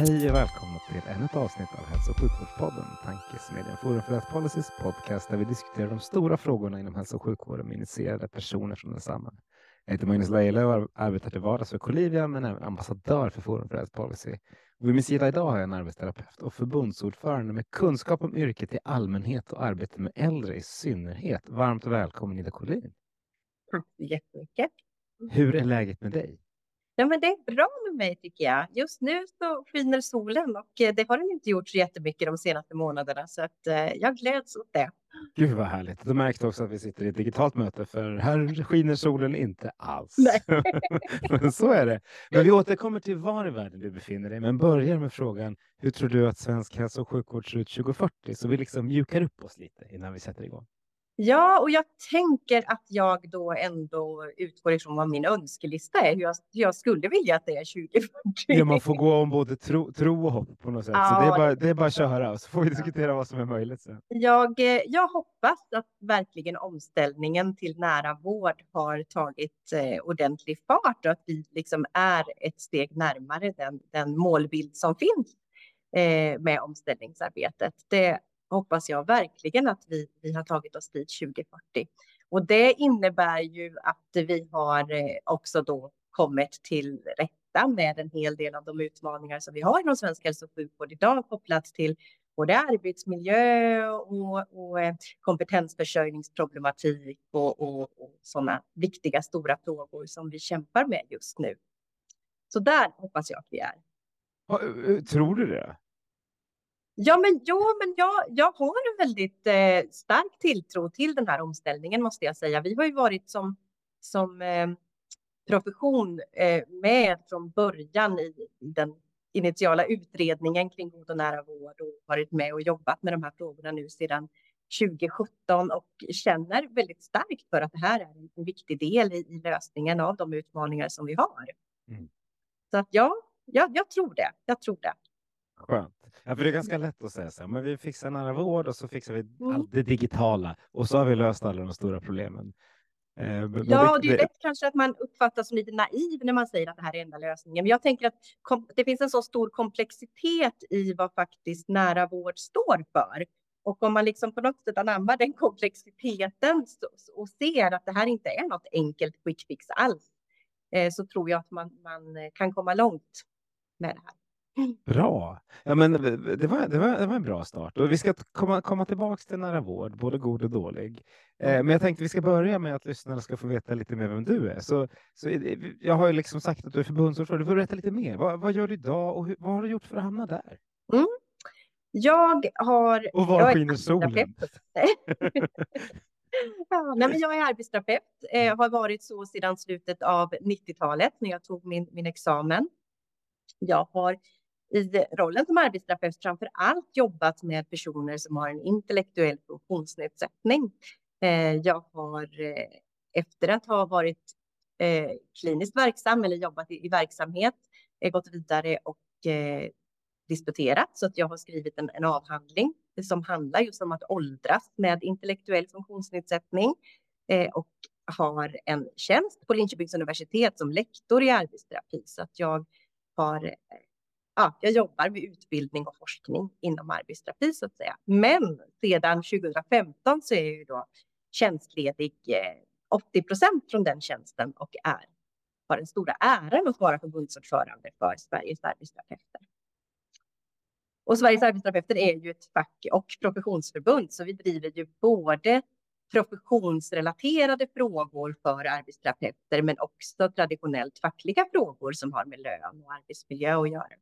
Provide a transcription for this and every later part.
Hej och välkomna till ännu ett avsnitt av Hälso och sjukvårdspodden, Tankesmedjan Forum för Health Policies podcast där vi diskuterar de stora frågorna inom hälso och sjukvården med initierade personer från densamma. Jag heter Magnus Lejelöw och arbetar till vardags för Colivia men är ambassadör för Forum för Health Policy. Och vid min sida idag har jag en arbetsterapeut och förbundsordförande med kunskap om yrket i allmänhet och arbete med äldre i synnerhet. Varmt välkommen Ida Collin. Tack så jättemycket. Hur är läget med dig? Ja, men det är bra med mig tycker jag. Just nu så skiner solen och eh, det har den inte gjort så jättemycket de senaste månaderna så att eh, jag gläds åt det. Gud vad härligt. Du märkte också att vi sitter i ett digitalt möte för här skiner solen inte alls. Men så är det. Men vi återkommer till var i världen du befinner dig, men börjar med frågan hur tror du att svensk hälso och sjukvård ser ut 2040? Så vi liksom mjukar upp oss lite innan vi sätter igång. Ja, och jag tänker att jag då ändå utgår ifrån vad min önskelista är, hur jag, hur jag skulle vilja att det är 2040. Ja, man får gå om både tro, tro och hopp på något sätt. så det är, Ja, bara, det är bara att köra och så får vi diskutera vad som är möjligt sen. Jag, eh, jag hoppas att verkligen omställningen till nära vård har tagit eh, ordentlig fart och att vi liksom är ett steg närmare den, den målbild som finns eh, med omställningsarbetet. Det hoppas jag verkligen att vi, vi har tagit oss dit 2040. Och det innebär ju att vi har eh, också då kommit till rätta med en hel del av de utmaningar som vi har inom svensk hälso och sjukvård idag kopplat till både arbetsmiljö och, och eh, kompetensförsörjningsproblematik och, och, och sådana viktiga stora frågor som vi kämpar med just nu. Så där hoppas jag att vi är. Eh, tror du det? Ja, men, jo, men jag, jag har en väldigt eh, stark tilltro till den här omställningen måste jag säga. Vi har ju varit som, som eh, profession eh, med från början i, den initiala utredningen kring god och nära vård och varit med och jobbat med de här frågorna nu sedan 2017 och känner väldigt starkt för att det här är en viktig del i, i lösningen av de utmaningar som vi har. Mm. Så att ja, ja, jag tror det. Jag tror det. Skönt. Ja, för det är ganska lätt att säga så här, men vi fixar nära vård och så fixar vi Mm. allt det digitala och så har vi löst alla de stora problemen. Eh, men- Ja, det är ju lätt kanske att man uppfattas som lite naiv när man säger att det här är enda lösningen. Men jag tänker att kom, det finns en så stor komplexitet i vad faktiskt nära vård står för. Och om man liksom på något sätt anammar den komplexiteten och ser att det här inte är något enkelt quick fix alls, eh, så tror jag att man, man kan komma långt med det här. Bra. Ja, men det var, det, var, det var en bra start och vi ska komma, komma tillbaka till nära vård, både god och dålig. Eh, men jag tänkte vi ska börja med att lyssnarna ska få veta lite mer vem du är. Så, så jag har ju liksom sagt att du är förbundsordförande. Du får berätta lite mer. Vad, vad gör du idag och hur, vad har du gjort för att hamna där? Jag har... Och var jag är skiner solen? Ja, nej, men jag är arbetsterapeut, eh, har varit så sedan slutet av 90-talet när jag tog min, min examen. Jag har i rollen som arbetsterapeut framför allt jobbat med personer som har en intellektuell funktionsnedsättning. Eh, jag har eh, efter att ha varit eh, kliniskt verksam eller jobbat i, verksamhet gått vidare och disputerat så att jag har skrivit en, en avhandling som handlar just om att åldras med intellektuell funktionsnedsättning och har en tjänst på Linköpings universitet som lektor i arbetsterapi så att jag har Ja, jag jobbar med utbildning och forskning inom arbetsterapi så att säga. Men sedan 2015 så är jag ju då tjänstledig eh, 80 procent från den tjänsten och är har den stora äran att vara förbundsordförande för Sveriges arbetsterapeuter. Och Sveriges arbetsterapeuter är ju ett fack och professionsförbund, så vi driver ju både professionsrelaterade frågor för arbetsterapeuter, men också traditionellt fackliga frågor som har med lön och arbetsmiljö att göra.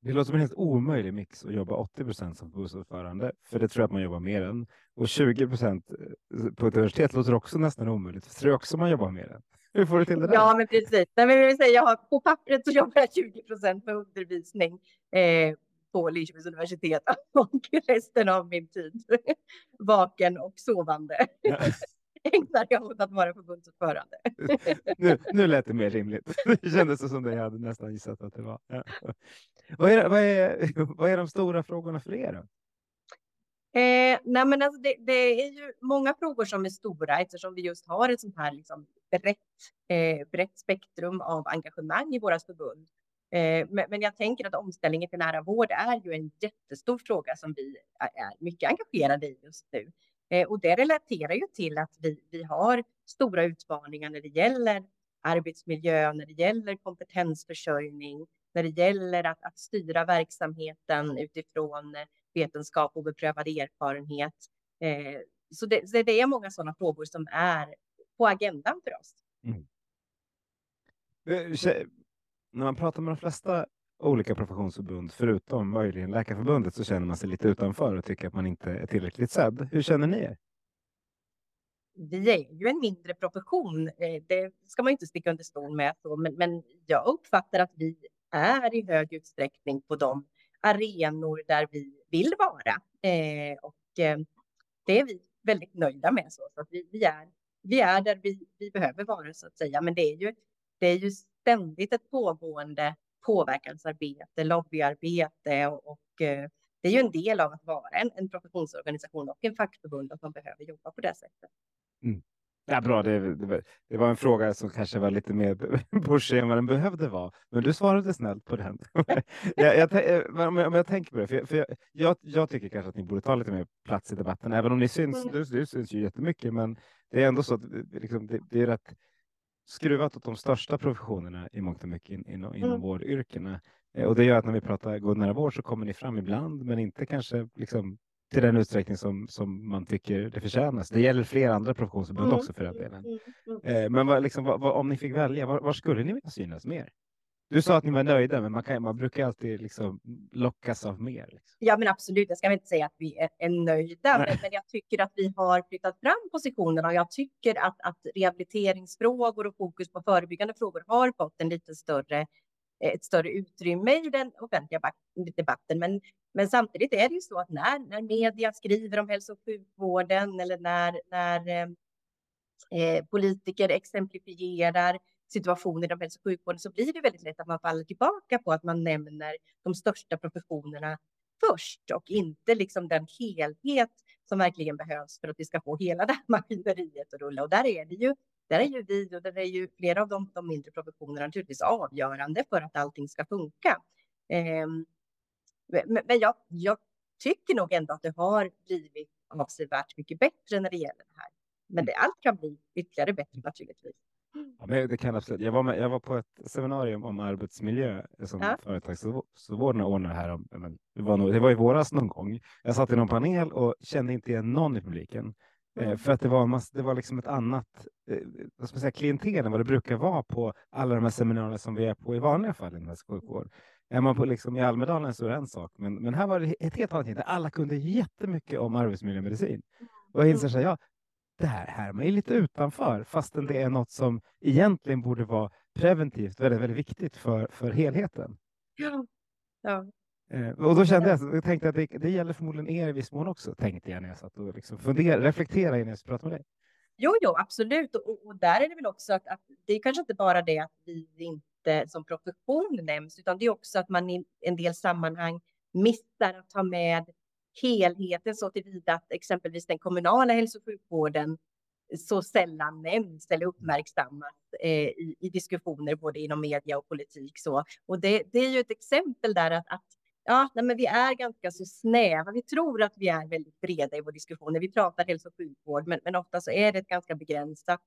Det låter som en helt omöjlig mix att jobba 80 procent som förbundsordförande, för det tror jag att man jobbar mer än. Och 20 procent eh, på ett universitet låter också nästan omöjligt, för det tror jag också man jobbar mer än. Hur får du till det där? Ja, men precis. Nej, men vill säga, jag har, på pappret så jobbar jag 20 procent med undervisning eh, på Linköpings universitet och resten av min tid vaken och sovande. Ja. Ägnar jag åt att vara förbundsordförande. nu, nu lät det mer rimligt. Det kändes som det jag hade nästan gissat att det var. Ja. Vad, är, vad, är, vad är de stora frågorna för er? Då? Eh, nej men alltså det, det, är ju många frågor som är stora eftersom vi just har ett sånt här liksom brett, eh, brett spektrum av engagemang i våra förbund. Eh, men, men, jag tänker att omställningen till nära vård är ju en jättestor fråga som vi är mycket engagerade i just nu. Eh, och det relaterar ju till att vi, vi har stora utmaningar när det gäller arbetsmiljö, när det gäller kompetensförsörjning, när det gäller att, att styra verksamheten utifrån eh, vetenskap och beprövad erfarenhet. Eh, så, det, så det är många sådana frågor som är på agendan för oss. Mm. Eh, när man pratar med de flesta olika professionsförbund, förutom möjligen Läkarförbundet, så känner man sig lite utanför och tycker att man inte är tillräckligt sedd. Hur känner ni er? Vi är ju en mindre profession. Eh, det ska man inte sticka under stol med. Men, men jag uppfattar att vi är i hög utsträckning på de arenor där vi vill vara. Eh, och eh, det är vi väldigt nöjda med. Så, så att vi, vi, är, vi är där vi, vi behöver vara så att säga. Men det är ju, det är ju ständigt ett pågående påverkansarbete, lobbyarbete och, och eh, det är ju en del av att vara en, en professionsorganisation och en fackförbund att man behöver jobba på det sättet. Mm. Ja, bra, det, det, det, var en fråga som kanske var lite mer pushig än vad den behövde vara, men du svarade snällt på den. jag, jag, eh, om, jag, om jag tänker på det, för, för jag, jag, tycker kanske att ni borde ta lite mer plats i debatten, även om ni syns, mm. du, du syns ju jättemycket, men det är ändå så att liksom, det, det är rätt skruvat åt de största professionerna i mångt och mycket in, inom, inom mm. vårdyrkena. Eh, och det gör att när vi pratar god nära vård så kommer ni fram ibland, men inte kanske liksom till den utsträckning som, som man tycker det förtjänas. Det gäller flera andra professionsförbund mm. också för den delen. Mm. mm. Eh, men vad, liksom, vad, vad, om ni fick välja, var, var, skulle ni vilja synas mer? Du sa att ni var nöjda, men man, kan, man brukar alltid liksom lockas av mer. Liksom. Ja, men absolut. Jag ska inte säga att vi är, är nöjda, men, men, jag tycker att vi har flyttat fram positionerna och jag tycker att, att rehabiliteringsfrågor och fokus på förebyggande frågor har fått en lite större ett större utrymme i den offentliga debatten. Men, men samtidigt är det ju så att när, när media skriver om hälso och sjukvården eller när, när eh, eh politiker exemplifierar situationer inom hälso och sjukvården så blir det väldigt lätt att man faller tillbaka på att man nämner de största professionerna först och inte liksom den helhet som verkligen behövs för att vi ska få hela det här maskineriet att rulla. Och där är det ju, där är ju vi och där är ju flera av de, de mindre professionerna naturligtvis avgörande för att allting ska funka. Eh, men, men jag, jag tycker nog ändå att det har blivit avsevärt mycket bättre när det gäller det här. Men det, allt kan bli ytterligare bättre naturligtvis. Ja, men det kan absolut. Jag var, med, jag var på ett seminarium om arbetsmiljö som ja. företagshälsovården ordnade här. Om, men det, var nog, det var i våras någon gång. Jag satt i någon panel och kände inte igen någon i publiken. Eh, mm. för att det var, mass, det var liksom ett annat eh, vad ska man säga, klientel än vad det brukar vara på alla de här seminarierna som vi är på i vanliga fall i sjukvård. Är man på liksom, i Almedalen så är det en sak, men, men här var det ett helt annat. Alla kunde jättemycket om arbetsmiljömedicin. Och jag inser så här, ja, det här härmar ju lite utanför, fastän det är något som egentligen borde vara preventivt väldigt, väldigt viktigt för, för helheten. Ja. ja. Eh, och då kände jag, jag tänkte att det, det gäller förmodligen er i viss mån också, tänkte jag när jag satt och liksom funderade, reflekterade innan jag pratade med dig. Jo, jo, absolut. Och, och, där är det väl också att, att det är kanske inte bara det att vi inte som profession nämns, utan det är också att man i en del sammanhang missar att ta med helheten så tillvida att exempelvis den kommunala hälso och sjukvården så sällan nämns eller uppmärksammas eh, i, i, diskussioner både inom media och politik. Så. Och det, det är ju ett exempel där att, att ja, nej, men vi är ganska så snäva. Vi tror att vi är väldigt breda i vår diskussion när vi pratar hälso och sjukvård, men, men ofta så är det ett ganska begränsat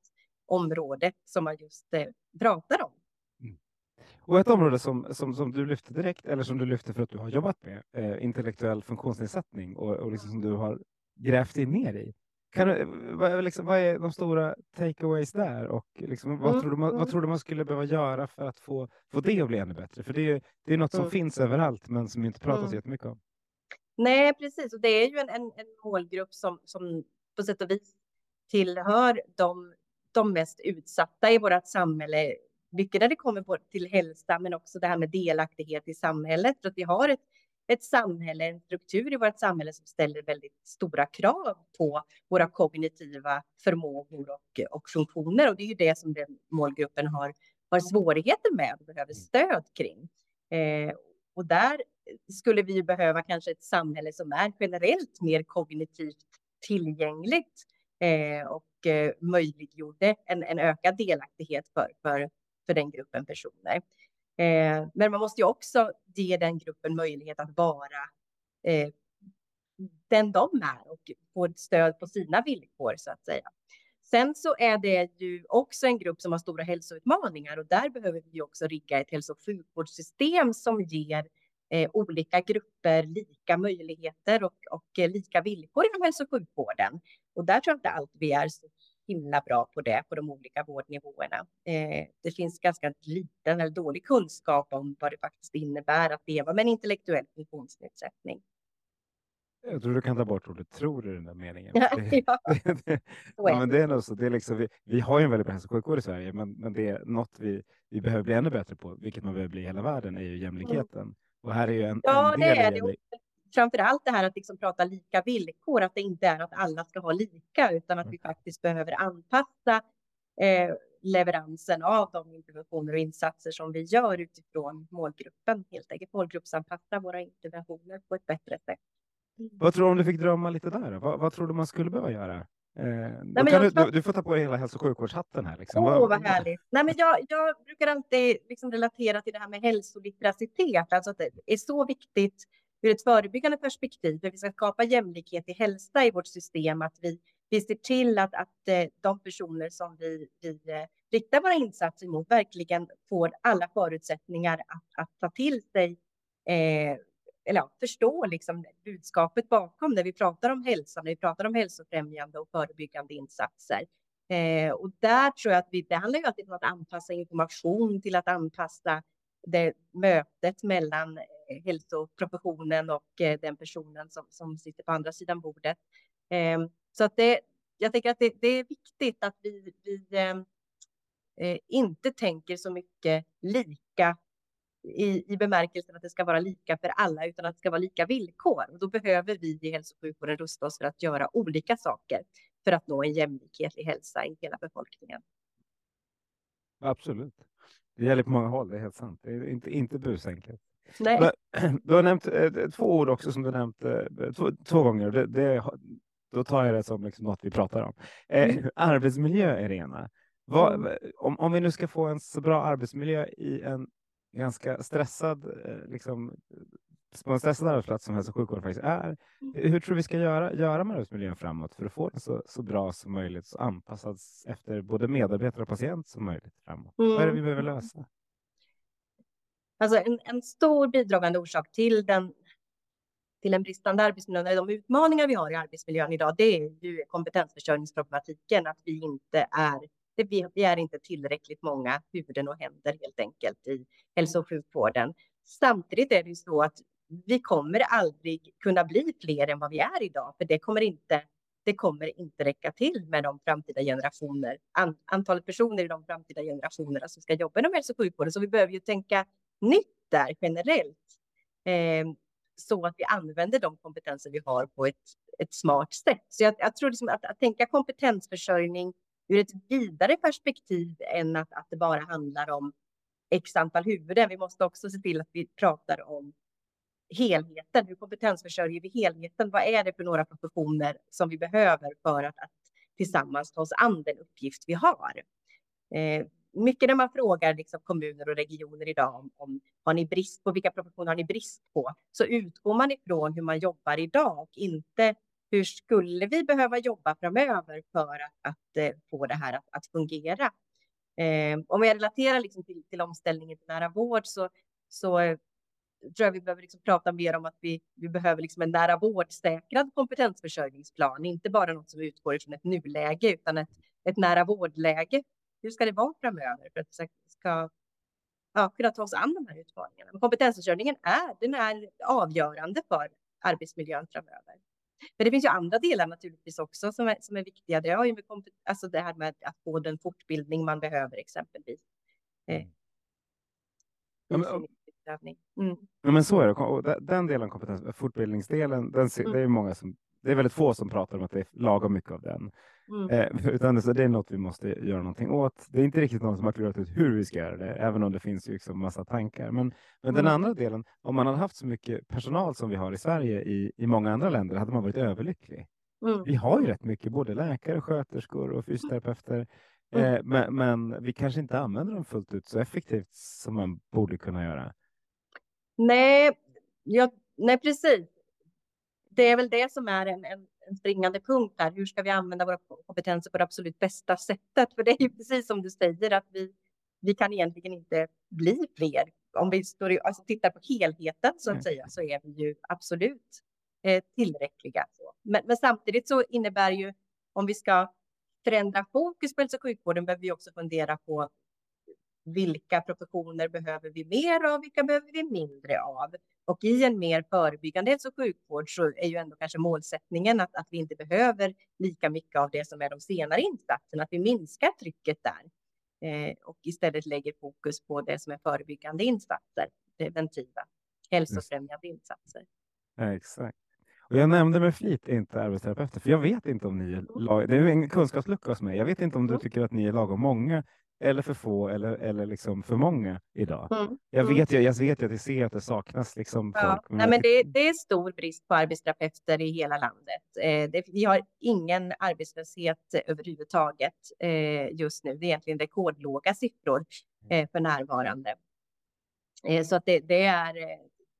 område som man just eh, pratar om. Och ett område som, som, som du lyfter direkt, eller som du lyfter för att du har jobbat med, eh, intellektuell funktionsnedsättning och, och liksom som du har grävt in ner i. Kan du, vad, liksom, vad är de stora takeaways där och liksom, vad, Mm, tror du man, vad mm. tror du man skulle behöva göra för att få, få det att bli ännu bättre? För det är, det är något som Mm. finns överallt men som inte pratas Mm. jättemycket om. Nej, precis. Och det är ju en, en, en målgrupp som, som på sätt och vis tillhör de, de mest utsatta i vårt samhälle. Mycket när det kommer på, till hälsa, men också det här med delaktighet i samhället. För att vi har ett, ett samhälle, en struktur i vårt samhälle som ställer väldigt stora krav på våra kognitiva förmågor och, och funktioner. Och det är ju det som den målgruppen har, har svårigheter med och behöver stöd kring. Eh, och där skulle vi behöva kanske ett samhälle som är generellt mer kognitivt tillgängligt eh, och eh, möjliggjorde en, en ökad delaktighet för, för, för den gruppen personer. Eh, men man måste ju också ge den gruppen möjlighet att vara eh, den de är och få ett stöd på sina villkor så att säga. Sen så är det ju också en grupp som har stora hälsoutmaningar och där behöver vi också rigga ett hälso och sjukvårdssystem som ger eh, olika grupper lika möjligheter och, och eh, lika villkor inom hälso och sjukvården. Och där tror jag inte allt vi är så himla bra på det på de olika vårdnivåerna. Eh, det finns ganska liten eller dålig kunskap om vad det faktiskt innebär att leva med en intellektuell funktionsnedsättning. Jag tror du kan ta bort ordet tror i den där meningen. Ja, Det- ja, det- det- Ja, men det. det är nog så. Det är liksom, vi, vi har ju en väldigt bra hälso och sjukvård i Sverige, men, men det är något vi, vi behöver bli ännu bättre på, vilket man behöver bli i hela världen, är ju jämlikheten. Och här är ju en, Mm. Ja, en det del i är det. Framför allt det här att liksom prata lika villkor, att det inte är att alla ska ha lika, utan att Mm. vi faktiskt behöver anpassa eh, leveransen av de interventioner och insatser som vi gör utifrån målgruppen, helt enkelt målgruppsanpassa våra interventioner på ett bättre sätt. Vad tror du om du fick drömma lite där? Vad, vad tror du man skulle behöva göra? Eh, jag du, du, du får ta på dig hela hälso och sjukvårdshatten här. Liksom. Åh, vad härligt. Nej, men jag, jag brukar alltid liksom relatera till det här med hälsolitteracitet, alltså att det är så viktigt ur ett förebyggande perspektiv, för vi ska skapa jämlikhet i hälsa i vårt system, att vi, vi ser till att, att eh, de personer som vi, vi eh, riktar våra insatser mot verkligen får alla förutsättningar att, att ta till sig eh, eller ja, förstå liksom budskapet bakom när vi pratar om hälsa, när vi pratar om hälsofrämjande och förebyggande insatser. Eh, och där tror jag att vi, det handlar ju alltid om att anpassa information till att anpassa det mötet mellan Eh, hälsoprofessionen och eh, den personen som, som sitter på andra sidan bordet. Eh, så att det, jag tänker att det, det är viktigt att vi, vi inte tänker så mycket lika i, i bemärkelsen att det ska vara lika för alla, utan att det ska vara lika villkor. Och då behöver vi i hälso och sjukvården rusta oss för att göra olika saker för att nå en jämlikhet i hälsa i hela befolkningen. Absolut. Det gäller på många håll, det är helt sant. Det är inte, inte busenkelt. Nej. Men, Du har nämnt eh, två ord också som du nämnt eh, två, två gånger. Det, det, då tar jag det som liksom något vi pratar om. Eh, Mm. Arbetsmiljö är det ena. Vad, om, om vi nu ska få en så bra arbetsmiljö i en ganska stressad, eh, liksom, på en stressad arbetsplats som hälso och sjukvård faktiskt är. Hur tror du vi ska göra, göra med arbetsmiljön framåt för att få den så, så bra som möjligt, så anpassad efter både medarbetare och patient som möjligt framåt? Vad är det Mm. vi behöver lösa? Alltså en, en stor bidragande orsak till den till en bristande arbetsmiljö, eller de utmaningar vi har i arbetsmiljön idag, det är ju kompetensförsörjningsproblematiken, att vi inte är, det, vi, vi är inte tillräckligt många huvuden och händer helt enkelt i hälso och sjukvården. Samtidigt är det ju så att vi kommer aldrig kunna bli fler än vad vi är idag, för det kommer inte det kommer inte räcka till med de framtida generationer, an, antalet personer i de framtida generationerna som ska jobba inom hälso och sjukvården. Så vi behöver ju tänka nytt där generellt. Eh, så att vi använder de kompetenser vi har på ett, ett smart sätt. Så jag, jag tror liksom att, att tänka kompetensförsörjning ur ett vidare perspektiv än att, att det bara handlar om x antal huvuden. Vi måste också se till att vi pratar om helheten. Hur kompetensförsörjer vi helheten? Vad är det för några professioner som vi behöver för att, att tillsammans ta oss an den uppgift vi har? Eh, mycket när man frågar liksom kommuner och regioner idag om, om har ni brist på vilka professioner har ni brist på? Så utgår man ifrån hur man jobbar idag och inte hur skulle vi behöva jobba framöver för att, att eh, få det här att, att fungera? Eh, om jag relaterar liksom till, till omställningen till nära vård så, så eh, tror jag vi behöver liksom prata mer om att vi, vi behöver liksom en nära vårdsäkrad kompetensförsörjningsplan, inte bara något som utgår från ett nuläge utan ett, ett nära vårdläge. Hur ska det vara framöver för att vi ska ja, kunna ta oss an de här utmaningarna? Men kompetensförsörjningen är, den är avgörande för arbetsmiljön framöver. Men det finns ju andra delar naturligtvis också som är, som är viktiga. Det har ju med alltså det här med att få den fortbildning man behöver exempelvis. Eh, mm. ja, men så är det. Den delen kompetens, fortbildningsdelen, den, mm. det är många som det är väldigt få som pratar om att det är lagom mycket av den. Mm. Eh, utan det, det, är något vi måste göra någonting åt. Det är inte riktigt någon som har klurat ut hur vi ska göra det, även om det finns ju liksom massa tankar. Men, men den mm. andra delen, om man hade haft så mycket personal som vi har i Sverige i, i många andra länder, hade man varit överlycklig. Mm. Vi har ju rätt mycket, både läkare, sköterskor och fysioterapeuter. Mm. Eh, men, men, vi kanske inte använder dem fullt ut så effektivt som man borde kunna göra. Nej, jag, nej precis det är väl det som är en, en, en springande punkt här. Hur ska vi använda våra kompetenser på det absolut bästa sättet? För det är ju precis som du säger att vi, vi kan egentligen inte bli fler. Om vi står i, alltså tittar på helheten så att mm. säga så är vi ju absolut eh, tillräckliga. Men, men, samtidigt så innebär ju om vi ska förändra fokus på hälso och sjukvården behöver vi också fundera på vilka professioner behöver vi mer av, vilka behöver vi mindre av? Och i en mer förebyggande hälso och sjukvård så är ju ändå kanske målsättningen att, att vi inte behöver lika mycket av det som är de senare insatserna, att vi minskar trycket där eh, och istället lägger fokus på det som är förebyggande insatser, preventiva, hälsofrämjande insatser. Ja, exakt. Och jag nämnde med flit inte arbetsterapeuter, för jag vet inte om ni är Det är en kunskapslucka hos mig. Jag vet inte om du mm. tycker att ni är lagom många eller för få eller, eller liksom för många idag. Mm. Jag, mm. vet, jag, jag vet att jag ser att det saknas liksom ja. folk. Men Nej, men det, det, är stor brist på arbetsterapeuter i hela landet. Eh, det, vi har ingen arbetslöshet överhuvudtaget eh, just nu. Det är egentligen rekordlåga siffror mm. eh, för närvarande. Eh, så att det, det, är,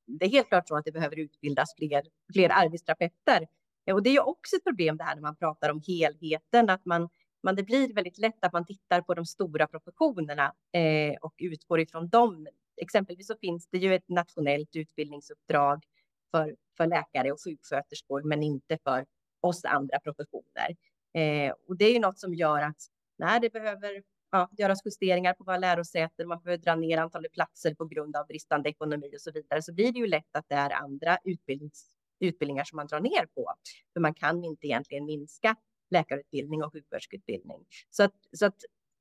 det är helt klart så att det behöver utbildas fler, fler arbetsterapeuter. Och det är ju också ett problem det här när man pratar om helheten, att man men det blir väldigt lätt att man tittar på de stora professionerna eh, och utgår ifrån dem. Exempelvis så finns det ju ett nationellt utbildningsuppdrag för, för läkare och sjuksköterskor, men inte för oss andra professioner. Eh, och det är ju något som gör att när det behöver ja, göras justeringar på våra lärosäten, man behöver dra ner antalet platser på grund av bristande ekonomi och så vidare, så blir det ju lätt att det är andra utbildnings, utbildningar som man drar ner på. För man kan inte egentligen minska läkarutbildning och sjuksköterskeutbildning. Så att, så att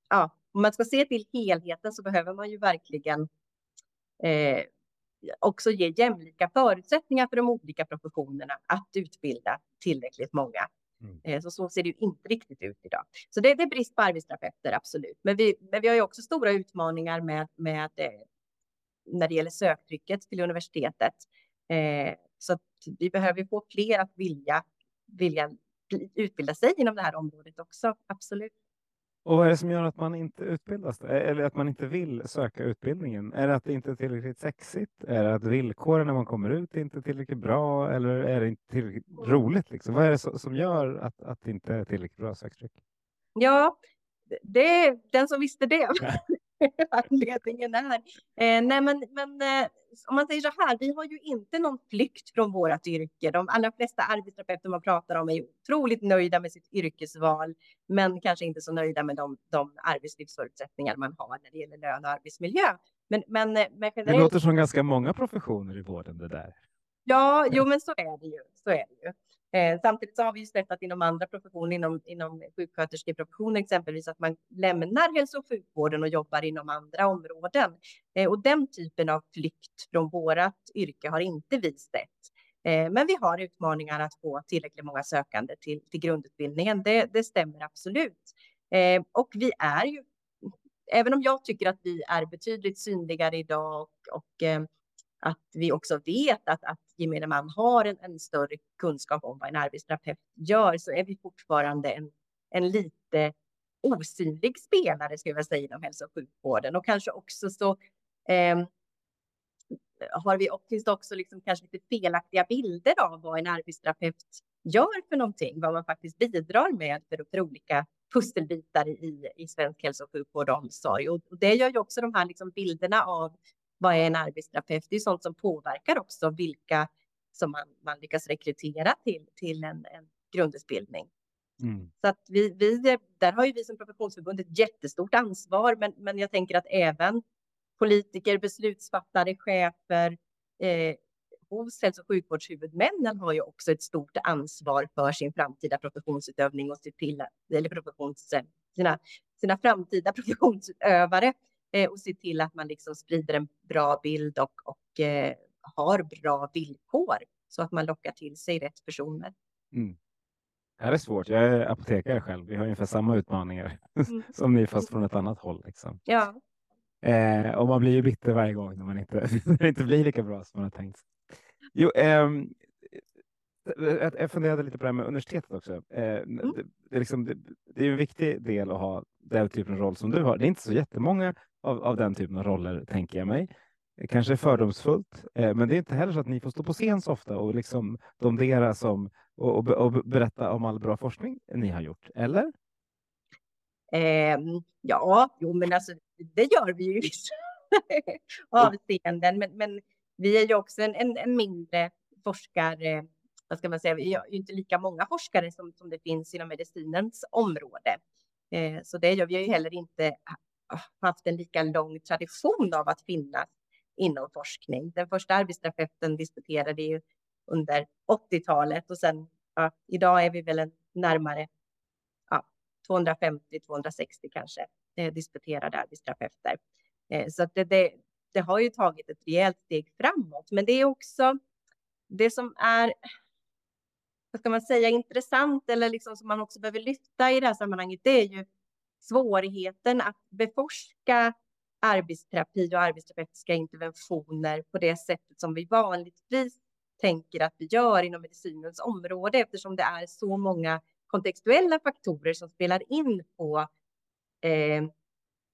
ja, om man ska se till helheten så behöver man ju verkligen eh, också ge jämlika förutsättningar för de olika professionerna att utbilda tillräckligt många. Mm. Eh, så, så ser det ju inte riktigt ut idag. Så det, det är brist på arbetsterapeuter, absolut. Men vi, men vi har ju också stora utmaningar med, med eh, när det gäller söktrycket till universitetet. Eh, så vi behöver få fler att vilja, vilja utbilda sig inom det här området också, absolut. Och vad är det som gör att man inte utbildas eller att man inte vill söka utbildningen? Är det att det inte är tillräckligt sexigt? Är det att villkoren när man kommer ut är inte tillräckligt bra eller är det inte tillräckligt roligt? Liksom? Vad är det som gör att, att det inte är tillräckligt bra söktryck? Ja, det är den som visste det. anledningen är. Eh, nej, men, men eh, om man säger så här, vi har ju inte någon flykt från vårt yrke. De allra flesta arbetsterapeuter man pratar om är otroligt nöjda med sitt yrkesval, men kanske inte så nöjda med de, de arbetslivsförutsättningar man har när det gäller lön och arbetsmiljö. Men, men, eh, men generellt... Det låter som ganska många professioner i vården det där. Ja, jo, men så är det ju. Så är det ju. Eh, samtidigt så har vi ju sett att inom andra professioner, inom, inom sjuksköterskeprofessionen exempelvis, att man lämnar hälso och sjukvården och jobbar inom andra områden. Eh, och den typen av flykt från vårat yrke har inte vi sett. Eh, men vi har utmaningar att få tillräckligt många sökande till, till grundutbildningen. Det, det stämmer absolut. Eh, och vi är ju, även om jag tycker att vi är betydligt synligare idag och, och eh, att vi också vet att, att gemene man har en, en, större kunskap om vad en arbetsterapeut gör, så är vi fortfarande en, en lite osynlig spelare, skulle jag säga, inom hälso och sjukvården. Och kanske också så eh, har vi, finns det också liksom kanske lite felaktiga bilder av vad en arbetsterapeut gör för någonting, vad man faktiskt bidrar med för, för olika pusselbitar i, i svensk hälso och sjukvård och omsorg. Och, det gör ju också de här liksom bilderna av vad är en arbetsterapeut? Det är sånt som påverkar också vilka som man, man lyckas rekrytera till, till en, en grundutbildning. Mm. Så att vi, vi, där har ju vi som professionsförbund ett jättestort ansvar, men, men jag tänker att även politiker, beslutsfattare, chefer eh, hos hälso och sjukvårdshuvudmännen har ju också ett stort ansvar för sin framtida professionsutövning och se till, eller professions, sina, sina framtida professionsutövare eh, och se till att man liksom sprider en bra bild och, och eh, har bra villkor så att man lockar till sig rätt personer. Mm. Det här är svårt. Jag är apotekare själv. Vi har ungefär samma utmaningar mm. som ni, fast från ett annat håll. Liksom. Ja. Eh, och man blir ju bitter varje gång när man inte, när det inte blir lika bra som man har tänkt. Jo, eh, jag funderade lite på det här med universitetet också. Eh, mm. det, det, är liksom, det, det, är en viktig del att ha den typen av roll som du har. Det är inte så jättemånga av, av den typen av roller, tänker jag mig. Kanske fördomsfullt, eh, men det är inte heller så att ni får stå på scen så ofta och liksom domdera som och, och, och berätta om all bra forskning ni har gjort, eller? Eh, ja, jo, men alltså det gör vi ju i vissa avseenden, men, men vi är ju också en, en, en mindre forskare vad ska man säga, vi har ju inte lika många forskare som, som det finns inom medicinens område. Eh, så det gör vi ju heller inte haft en lika lång tradition av att finnas inom forskning. Den första arbetsterapeuten disputerade ju under 80-talet och sen ja, idag är vi väl en närmare ja, 250-260 kanske eh, disputerade arbetsterapeuter. Eh, så det, det, det har ju tagit ett rejält steg framåt, men det är också det som är vad ska man säga, intressant eller liksom som man också behöver lyfta i det här sammanhanget, det är ju svårigheten att beforska arbetsterapi och arbetsterapeutiska interventioner på det sättet som vi vanligtvis tänker att vi gör inom medicinens område eftersom det är så många kontextuella faktorer som spelar in på eh,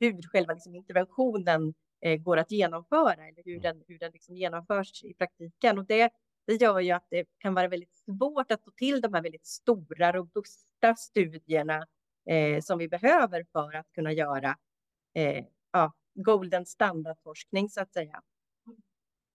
hur själva liksom interventionen eh, går att genomföra eller hur mm. den, hur den liksom genomförs i praktiken. Och det, det gör ju att det kan vara väldigt svårt att få till de här väldigt stora, robusta studierna eh, som vi behöver för att kunna göra eh, ja, golden standardforskning så att säga.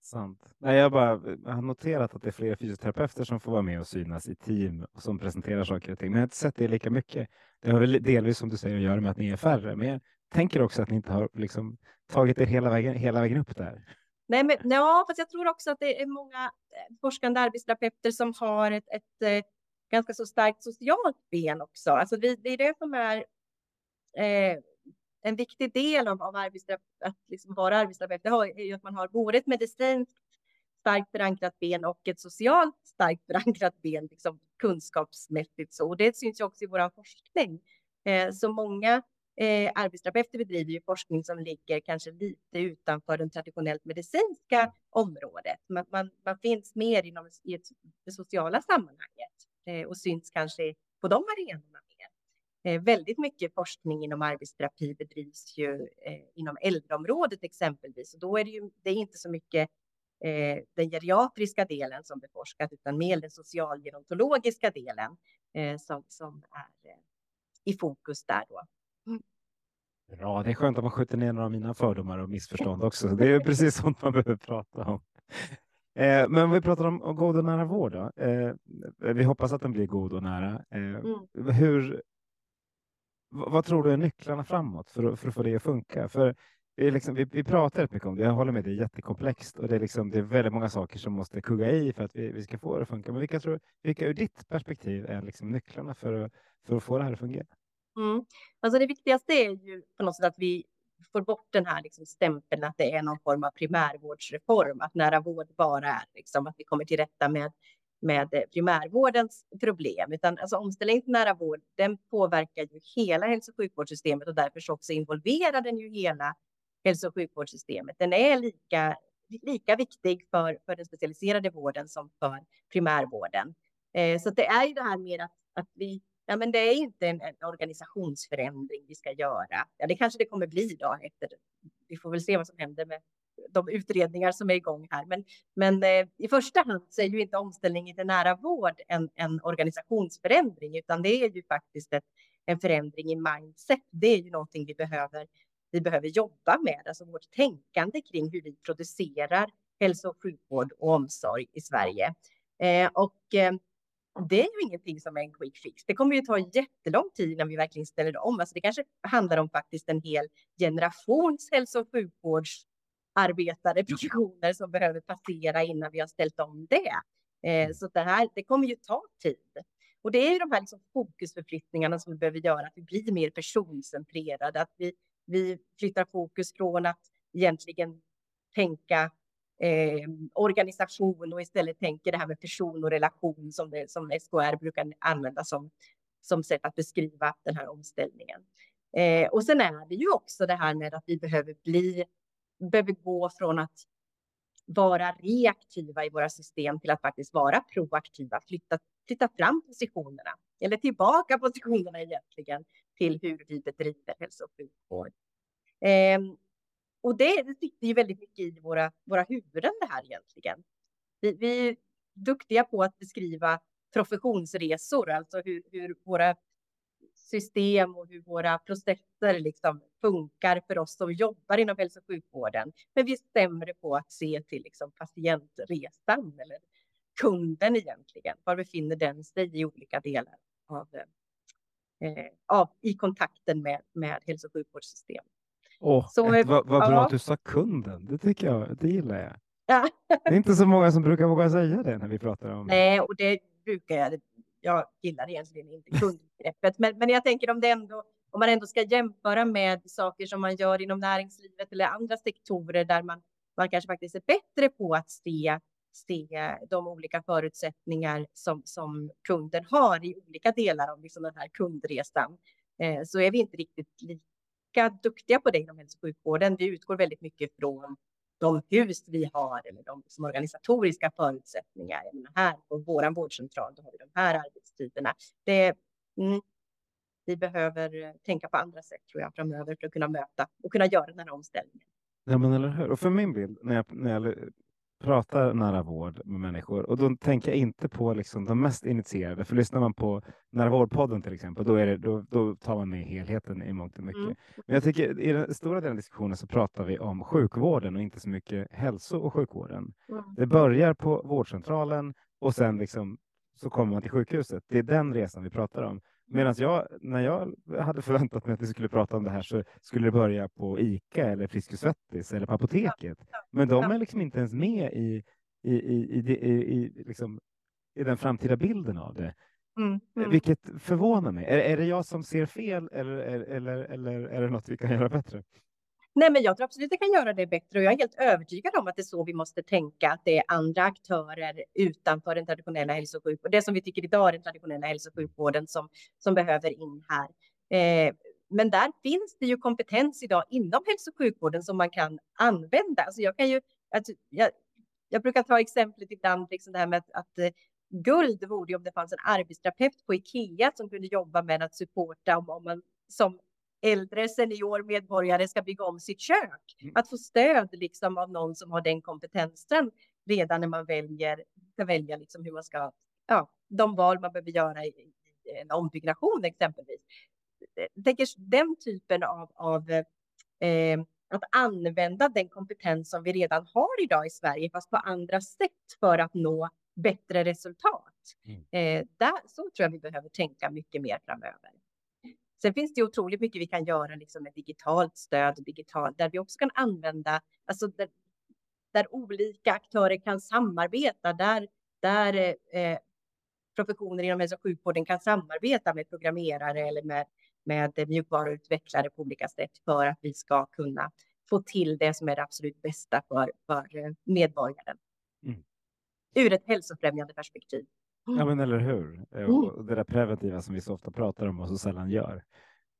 Sant. Nej, jag, bara, jag har noterat att det är fler fysioterapeuter som får vara med och synas i team och som presenterar saker och ting. Men jag har inte sett det lika mycket. Det har väl delvis som du säger att göra med att ni är färre. Men jag tänker också att ni inte har liksom, tagit er hela vägen, hela vägen upp där. Nej, men ja, fast jag tror också att det är många eh, forskande arbetsterapeuter som har ett, ett, eh, ganska så starkt socialt ben också. Alltså det, det är det som är eh, en viktig del av, av att liksom vara arbetsterapeut. Det är ju att man har både ett medicinskt starkt förankrat ben och ett socialt starkt förankrat ben, liksom kunskapsmässigt så. Och det syns ju också i vår forskning. Eh, så många Eh, arbetsterapeuter bedriver ju forskning som ligger kanske lite utanför det traditionellt medicinska området. Man, man, man finns mer inom i ett, det sociala sammanhanget Eh, och syns kanske på de arenorna mer. Eh, väldigt mycket forskning inom arbetsterapi bedrivs ju eh, inom äldreområdet exempelvis och då är det ju det är inte så mycket eh, den geriatriska delen som beforskas utan mer den socialgerontologiska delen eh, som, som är eh, i fokus där då. Mm. Bra, det är skönt att man skjuter ner några av mina fördomar och missförstånd också. Det är precis sånt man behöver prata om. Eh, men vi pratar om, om god och nära vård. Då. Eh, vi hoppas att den blir god och nära. Eh, mm. hur, vad tror du är nycklarna framåt för, för att få det att funka? För vi, liksom, vi, vi pratar mycket om det. Jag håller med, det är jättekomplext och det är, liksom, det är väldigt många saker som måste kugga i för att vi, vi ska få det att funka. Men vilka, tror, vilka ur ditt perspektiv är liksom nycklarna för, för att få det här att fungera? Mm. Alltså det viktigaste är ju på något sätt att vi får bort den här liksom stämpeln att det är någon form av primärvårdsreform, att nära vård bara är liksom att vi kommer till rätta med med eh, primärvårdens problem, utan alltså omställningen till nära vård, den påverkar ju hela hälso och sjukvårdssystemet och därför så också involverar den ju hela hälso och sjukvårdssystemet. Den är lika, lika viktig för, för den specialiserade vården som för primärvården. Eh, så det är ju det här med att, att vi Ja, men det är inte en, en, organisationsförändring vi ska göra. Ja, det kanske det kommer bli då efter. Vi får väl se vad som händer med de utredningar som är igång här. Men, men eh, i första hand så är ju inte omställningen till nära vård en, en organisationsförändring, utan det är ju faktiskt ett, en förändring i mindset. Det är ju någonting vi behöver vi behöver jobba med, alltså vårt tänkande kring hur vi producerar hälso och sjukvård och omsorg i Sverige. Eh, och eh, det är ju ingenting som är en quick fix. Det kommer ju ta jättelång tid innan vi verkligen ställer om. Alltså det kanske handlar om faktiskt en hel generations hälso och sjukvårdsarbetare, professioner som behöver passera innan vi har ställt om det. Eh, så det här, det kommer ju ta tid. Och det är ju de här liksom fokusförflyttningarna som vi behöver göra, att vi blir mer personcentrerade, att vi, vi flyttar fokus från att egentligen tänka eh, organisation och istället tänker det här med person och relation som, det, som SKR brukar använda som, som sätt att beskriva den här omställningen. Eh, och sen är det ju också det här med att vi behöver bli, behöver gå från att vara reaktiva i våra system till att faktiskt vara proaktiva, flytta, flytta fram positionerna eller tillbaka positionerna egentligen till hur vi bedriver hälso och sjukvård. Eh, och det, sitter ju väldigt mycket i våra, våra huvuden det här egentligen. Vi, vi är duktiga på att beskriva professionsresor, alltså hur, hur våra system och hur våra processer liksom funkar för oss som jobbar inom hälso och sjukvården. Men vi är sämre på att se till liksom patientresan eller kunden egentligen. Var befinner den sig i olika delar av, eh, av i kontakten med, med hälso och sjukvårdssystemet. Åh, så, ett, vad, vad bra ja. att du sa kunden. Det tycker jag, det gillar jag. Ja. Det är inte så många som brukar våga säga det när vi pratar om Nej, och det brukar jag. Jag gillar egentligen inte kundbegreppet, men, men jag tänker om det ändå om man ändå ska jämföra med saker som man gör inom näringslivet eller andra sektorer där man, man kanske faktiskt är bättre på att se, se de olika förutsättningar som, som kunden har i olika delar av liksom den här kundresan, eh, så är vi inte riktigt lika lika duktiga på det inom hälso och sjukvården. Vi utgår väldigt mycket från de hus vi har eller de som organisatoriska förutsättningar. här på vår vårdcentral då har vi de här arbetstiderna. Det, mm, vi behöver eh, tänka på andra sätt tror jag framöver för att kunna möta och kunna göra den här omställningen. Ja, men eller hur? Och för min bild när jag, när jag pratar nära vård med människor och då tänker jag inte på liksom de mest initierade. För lyssnar man på nära vårdpodden till exempel, då, är det, då, då tar man med helheten i mångt och mycket. Mm. Men jag tycker i den stora delen av diskussionen så pratar vi om sjukvården och inte så mycket hälso och sjukvården. Mm. Det börjar på vårdcentralen och sen liksom så kommer man till sjukhuset. Det är den resan vi pratar om. Medan jag, när jag hade förväntat mig att vi skulle prata om det här så skulle det börja på ICA eller Friskis Svettis eller på apoteket. Men de är liksom inte ens med i, i, i, i, i, liksom, i den framtida bilden av det. Mm, mm. Vilket förvånar mig. Är, är det jag som ser fel eller, eller, eller är det något vi kan göra bättre? Nej, men jag tror absolut att det kan göra det bättre och jag är helt övertygad om att det är så vi måste tänka, att det är andra aktörer utanför den traditionella hälso och sjukvården, det som vi tycker idag är den traditionella hälso och sjukvården som, som behöver in här. Eh, men där finns det ju kompetens idag inom hälso och sjukvården som man kan använda. Alltså jag kan ju, alltså jag, jag brukar ta exemplet ibland, liksom det här med att, att eh, guld vore om det fanns en arbetsterapeut på Ikea som kunde jobba med att supporta om, om man som äldre senior medborgare ska bygga om sitt kök. Mm. Att få stöd liksom av någon som har den kompetensen redan när man väljer, ska välja liksom hur man ska, ja, de val man behöver göra i, i en ombyggnation exempelvis. Jag tänker den typen av, av eh, att använda den kompetens som vi redan har idag i Sverige, fast på andra sätt för att nå bättre resultat. Mm. Eh, där, så tror jag vi behöver tänka mycket mer framöver. Sen finns det otroligt mycket vi kan göra liksom med digitalt stöd, digitalt, där vi också kan använda, alltså där, där olika aktörer kan samarbeta, där, där eh, professioner inom hälso och sjukvården kan samarbeta med programmerare eller med, med mjukvaruutvecklare på olika sätt för att vi ska kunna få till det som är det absolut bästa för, för eh, medborgaren. Mm. Ur ett hälsofrämjande perspektiv. Ja, men eller hur? Eh, mm. Och det där preventiva som vi så ofta pratar om och så sällan gör.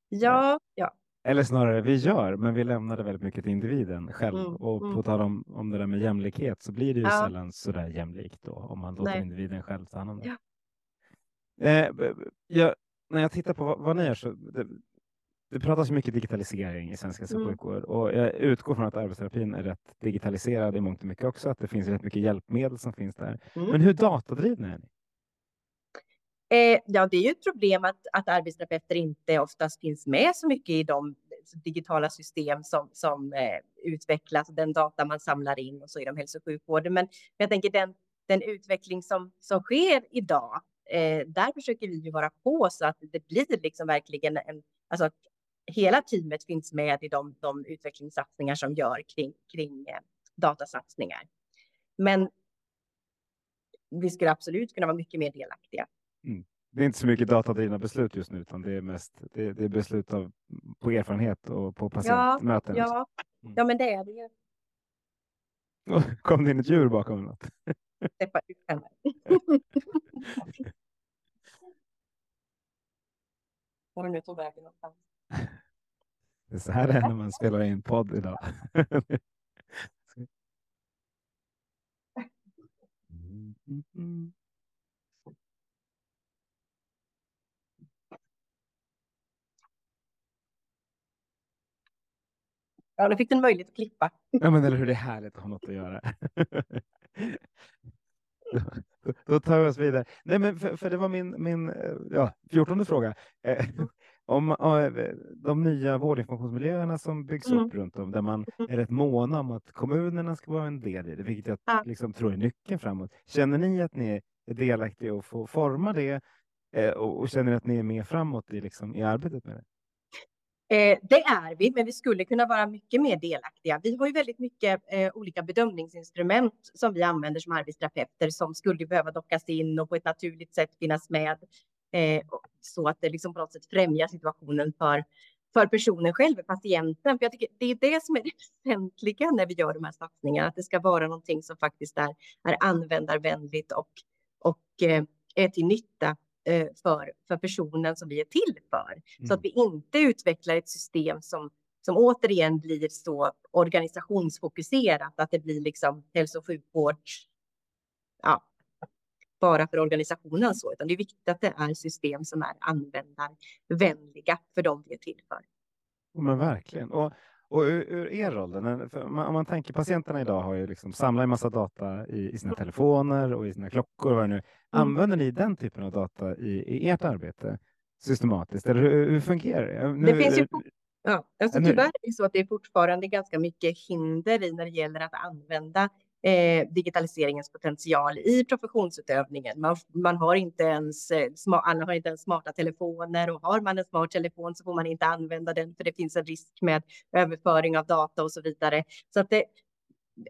Ja, ja. Eller snarare, vi gör, men vi lämnar det väldigt mycket till individen själv. Mm, och på mm. tal om, om det där med jämlikhet så blir det ju ja. sällan så där jämlikt då, om man låter Nej. individen själv ta hand om det. Ja. Eh, jag, när jag tittar på vad, vad ni gör så det, det pratas mycket digitalisering i svensk hälso och mm. sjukvård och jag utgår från att arbetsterapin är rätt digitaliserad i mångt och mycket också, att det finns rätt mycket hjälpmedel som finns där. Mm. Men hur datadrivna är ni? Eh, ja, det är ju ett problem att, att arbetsterapeuter inte oftast finns med så mycket i de liksom, digitala system som, som eh, utvecklas, den data man samlar in och så inom hälso och sjukvården. Men jag tänker den, den utveckling som, som sker idag, eh, där försöker vi ju vara på så att det blir liksom verkligen en, alltså att hela teamet finns med i de, de utvecklingssatsningar som gör kring, kring eh, datasatsningar. Men vi skulle absolut kunna vara mycket mer delaktiga. Mm. Det är inte så mycket datadrivna beslut just nu, utan det är mest det, det är beslut av, på erfarenhet och på patientmöten. Ja, ja. Mm. ja men det är det ju. Kom det in ett djur bakom något? Var nu tog vägen någonstans. Det är så här det är när man spelar in podd idag. Ja, då fick du en möjlighet att klippa. Ja, men eller hur, det är härligt att ha något att göra. då tar vi oss vidare. Nej, men för, för det var min, min eh, ja, fjortonde fråga. Eh, om eh, de nya vårdinformationsmiljöerna som byggs mm. upp runt om, där man mm. är rätt måna om att kommunerna ska vara en del i det, vilket jag ja. liksom tror är nyckeln framåt. Känner ni att ni är delaktiga och får forma det och, och känner att ni är med framåt i, liksom, i arbetet med det? Eh, det är vi, men vi skulle kunna vara mycket mer delaktiga. Vi har ju väldigt mycket eh, olika bedömningsinstrument som vi använder som arbetsterapeuter som skulle behöva dockas in och på ett naturligt sätt finnas med eh, så att det liksom på något sätt främjar situationen för, för personen själv, patienten. För jag tycker det är det som är det väsentliga när vi gör de här satsningarna, att det ska vara någonting som faktiskt är, är användarvänligt och, och eh, är till nytta för, för personen som vi är till för. Mm. Så att vi inte utvecklar ett system som, som återigen blir så organisationsfokuserat att det blir liksom hälso och sjukvård ja, bara för organisationen så, utan det är viktigt att det är system som är användarvänliga för dem vi är till för. Men verkligen. Och och ur, ur er roll, om man tänker patienterna idag har ju liksom samlat en massa data i, i, sina telefoner och i sina klockor. Och vad nu. Mm. Använder ni den typen av data i, i ert arbete systematiskt? Eller hur, hur fungerar det? Nu, det finns ju, ja, alltså tyvärr är det så att det är fortfarande ganska mycket hinder i när det gäller att använda eh, digitaliseringens potential i professionsutövningen. Man, man har inte ens, eh, alla har inte ens smarta telefoner och har man en smart telefon så får man inte använda den för det finns en risk med överföring av data och så vidare. Så att det,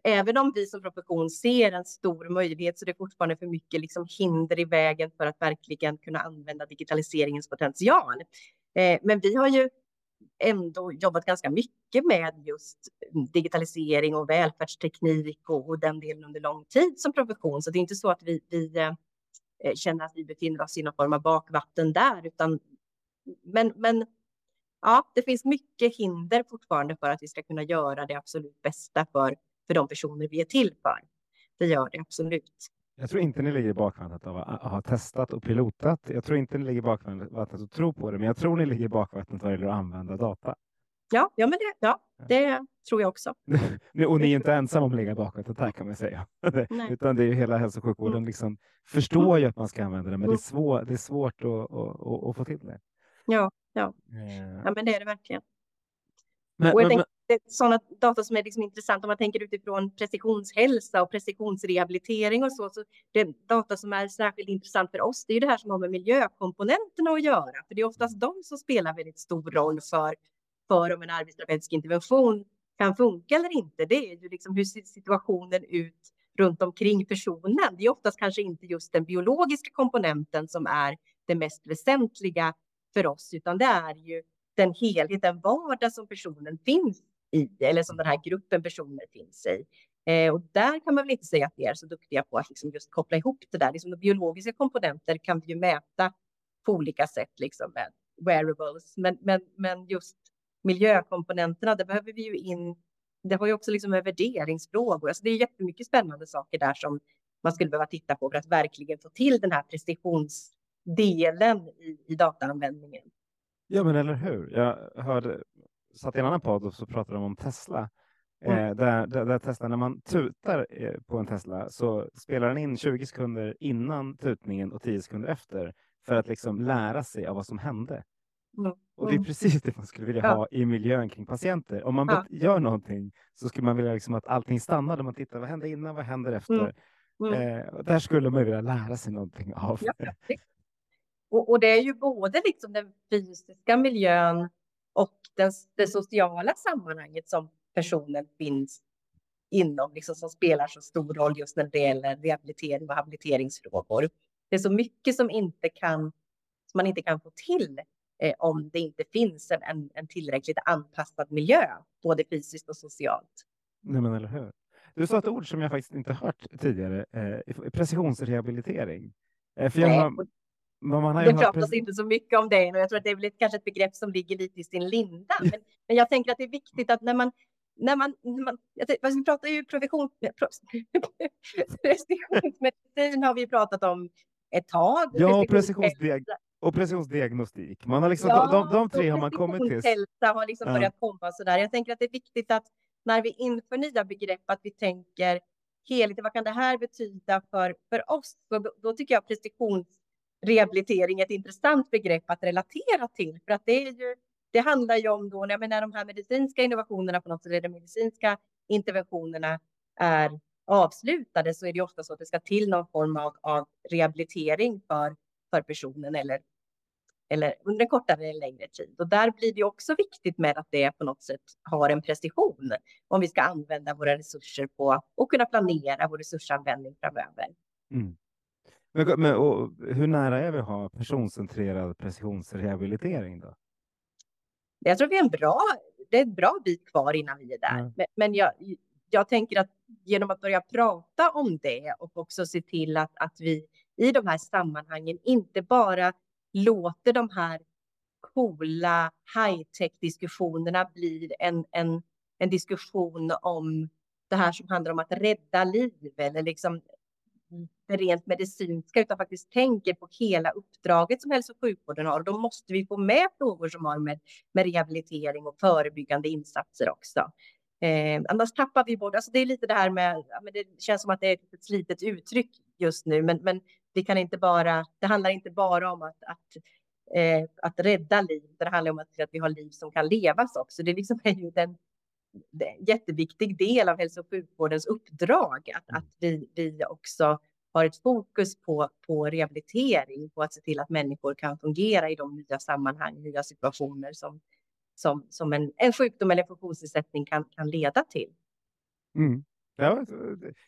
även om vi som profession ser en stor möjlighet så är det fortfarande för mycket liksom hinder i vägen för att verkligen kunna använda digitaliseringens potential. Eh, men vi har ju ändå jobbat ganska mycket med just digitalisering och välfärdsteknik och, den delen under lång tid som profession. Så det är inte så att vi, vi eh, eh, känner att vi befinner oss i någon form av bakvatten där, utan men, men ja, det finns mycket hinder fortfarande för att vi ska kunna göra det absolut bästa för, för de personer vi är till för. Det gör det absolut. Jag tror inte ni ligger i bakvattnet av att ha testat och pilotat. Jag tror inte ni ligger i bakvattnet och tror på det, men jag tror ni ligger i bakvattnet vad gäller att använda data. Ja, ja, men det, ja, det tror jag också. och ni är inte ensamma om att ligga i bakvattnet här kan man säga. Utan det är ju hela hälso och sjukvården mm. liksom förstår ju att man ska använda det, men det är, mm. svår, det är svårt att, att, att, få till det. Ja, ja. Eh. ja, men det är det verkligen. Men, och jag men, tänker, det är sådana data som är liksom intressant om man tänker utifrån precisionshälsa och precisionsrehabilitering och så. så det data som är särskilt intressant för oss, det är ju det här som har med miljökomponenterna att göra. För det är oftast de som spelar väldigt stor roll för, för om en arbetsterapeutisk intervention kan funka eller inte. Det är ju liksom hur ser situationen ut runt omkring personen. Det är oftast kanske inte just den biologiska komponenten som är det mest väsentliga för oss, utan det är ju den helhet, den vardag som personen finns i, eller som den här gruppen personer finns i. Eh, och där kan man väl inte säga att vi är så duktiga på att liksom just koppla ihop det där. Liksom de biologiska komponenter kan vi ju mäta på olika sätt, liksom med wearables, men, men, men just miljökomponenterna, det behöver vi ju in. Det har ju också liksom med värderingsfrågor. Alltså det är jättemycket spännande saker där som man skulle behöva titta på för att verkligen få till den här precisionsdelen i, i dataanvändningen. Ja, men eller hur? Jag hörde, satt i en annan podd och så pratade de om Tesla. Mm. Eh, där, där, där Tesla, när man tutar eh, på en Tesla så spelar den in 20 sekunder innan tutningen och 10 sekunder efter för att liksom lära sig av vad som hände. Mm. Och det är mm. precis det man skulle vilja ja. ha i miljön kring patienter. Om man ja. gör någonting så skulle man vilja liksom att allting stannar där man tittar. Vad hände innan? Vad händer efter? Mm. Mm. Eh, där skulle man vilja lära sig någonting av. Ja, och, och, det är ju både liksom den fysiska miljön och den, det sociala sammanhanget som personen finns inom, liksom, som spelar så stor roll just när det gäller rehabilitering och habiliteringsfrågor. Det är så mycket som, inte kan, som man inte kan få till eh, om det inte finns en, en tillräckligt anpassad miljö, både fysiskt och socialt. Nej, men eller hur? Du sa ett ord som jag faktiskt inte hört tidigare, eh, precisionsrehabilitering. Eh, för man har det pratas precis... inte så mycket om det och jag tror att det är väl ett, kanske ett begrepp som ligger lite i sin linda. Men, men jag tänker att det är viktigt att när man när man, när man jag vi pratar ju profession, precisionsmedicin har vi pratat om ett tag. Ja, och, precisionsdiag och precisionsdiagnostik. Man har liksom, ja, de, de, tre har man kommit till. Hälsa har liksom ja. börjat komma så där. Jag tänker att det är viktigt att när vi inför nya begrepp att vi tänker helhet. Vad kan det här betyda för, för oss? Då, då tycker jag precisionsrehabilitering är ett intressant begrepp att relatera till för att det är ju det handlar ju om då, när de här medicinska innovationerna på något sätt, de medicinska interventionerna är avslutade så är det ofta så att det ska till någon form av, av rehabilitering för, för personen eller, eller under en kortare eller längre tid. Och där blir det också viktigt med att det på något sätt har en precision om vi ska använda våra resurser på och kunna planera vår resursanvändning framöver. Mm. Men, men hur nära är vi att ha personcentrerad precisionsrehabilitering då? Jag tror vi är en bra, det är en bra bit kvar innan vi är där. Mm. Men, men jag, jag tänker att genom att börja prata om det och också se till att, att vi i de här sammanhangen inte bara låter de här coola high-tech diskussionerna bli en, en, en diskussion om det här som handlar om att rädda liv eller liksom Mm. det rent medicinska utan faktiskt tänker på hela uppdraget som hälso och sjukvården har. Och då måste vi få med frågor som har med, med rehabilitering och förebyggande insatser också. Eh, annars tappar vi bort, alltså det är lite det här med, men det känns som att det är ett slitet uttryck just nu, men, men vi kan inte bara, det handlar inte bara om att, att, eh, att rädda liv, det handlar om att, att vi har liv som kan levas också. Det liksom är ju den, jätteviktig del av hälso och sjukvårdens uppdrag, att, att vi, vi också har ett fokus på, på rehabilitering, på att se till att människor kan fungera i de nya sammanhang, nya situationer som, som, som en, en sjukdom eller funktionsnedsättning kan, kan leda till. Mm. Ja,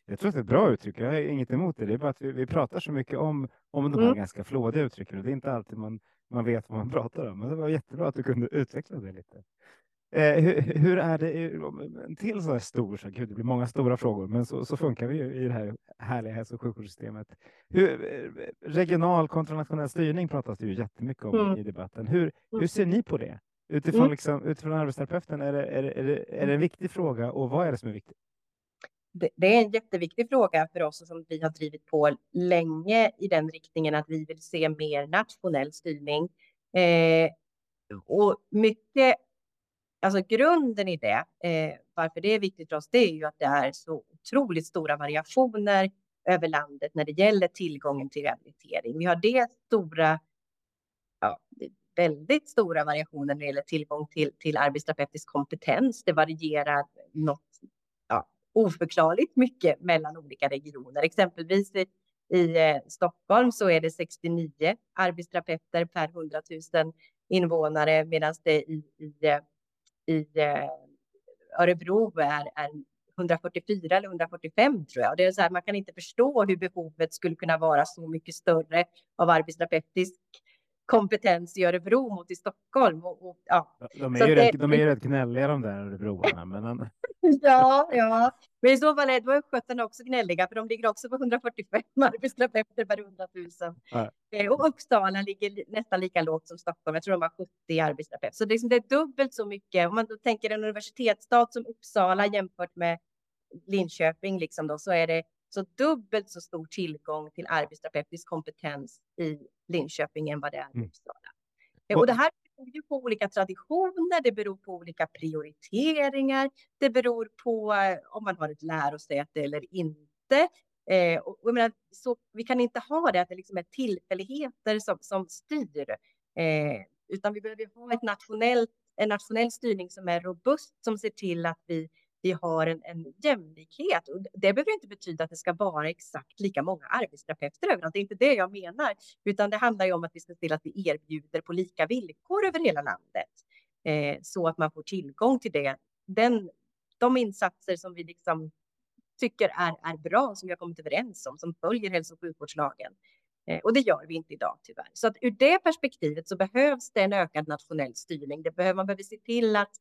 jag tror att det är ett bra uttryck. Jag har inget emot det. Det är bara att vi, vi pratar så mycket om, om de här mm. ganska flådiga uttrycken. Det är inte alltid man, man vet vad man pratar om. Men det var jättebra att du kunde utveckla det lite. Eh, hur, hur, är det en till så här stor, så gud, det blir många stora frågor, men så, så funkar vi ju i det här härliga hälso och sjukvårdssystemet. Hur, eh, regional kontra nationell styrning pratas det ju jättemycket om mm. i debatten. Hur, hur mm. ser ni på det? Utifrån, mm. liksom, utifrån arbetsterapeuten, är det, är, det, är, det, är det en viktig fråga och vad är det som är viktigt? Det, det är en jätteviktig fråga för oss som vi har drivit på länge i den riktningen att vi vill se mer nationell styrning. Eh, och mycket Alltså grunden i det, eh, varför det är viktigt för oss, det är ju att det är så otroligt stora variationer över landet när det gäller tillgången till rehabilitering. Vi har det stora, ja, väldigt stora variationer när det gäller tillgång till, till arbetsterapeutisk kompetens. Det varierar något ja, oförklarligt mycket mellan olika regioner. Exempelvis i, i eh, Stockholm så är det 69 arbetsterapeuter per 100 000 invånare medan det i, i eh, i eh, Örebro är, är 144 eller 145 tror jag. Det är så här, man kan inte förstå hur behovet skulle kunna vara så mycket större av arbetsterapeutisk kompetens i Örebro mot i Stockholm. Och, och ja. De är, ju rätt, de är ju rätt gnälliga de där Örebroarna. Men... ja, ja, men i så fall är östgötarna också gnälliga, för de ligger också på 145 arbetsterapeuter per 100 000. Ja. Eh, och Uppsala ligger nästan lika lågt som Stockholm. Jag tror de har 70 arbetsterapeuter. Så det är, liksom, det är dubbelt så mycket. Om man då tänker en universitetsstad som Uppsala jämfört med Linköping, liksom då, så är det så dubbelt så stor tillgång till arbetsterapeutisk kompetens i Linköping än vad det är i mm. Uppsala. Mm. Och det här beror ju på olika traditioner, det beror på olika prioriteringar, det beror på eh, om man har ett lärosäte eller inte. Eh, och, och menar, så vi kan inte ha det att det liksom är tillfälligheter som, som styr. Eh, utan vi behöver ha ett nationellt, en nationell styrning som är robust, som ser till att vi, vi har en, en jämlikhet. Och det behöver inte betyda att det ska vara exakt lika många arbetsterapeuter överallt. Det är inte det jag menar, utan det handlar ju om att vi ska se till att vi erbjuder på lika villkor över hela landet eh, så att man får tillgång till det. Den, de insatser som vi liksom tycker är, är bra, som vi har kommit överens om, som följer hälso och sjukvårdslagen. Eh, och det gör vi inte idag tyvärr. Så att ur det perspektivet så behövs det en ökad nationell styrning. Det behöver, man behöver se till att,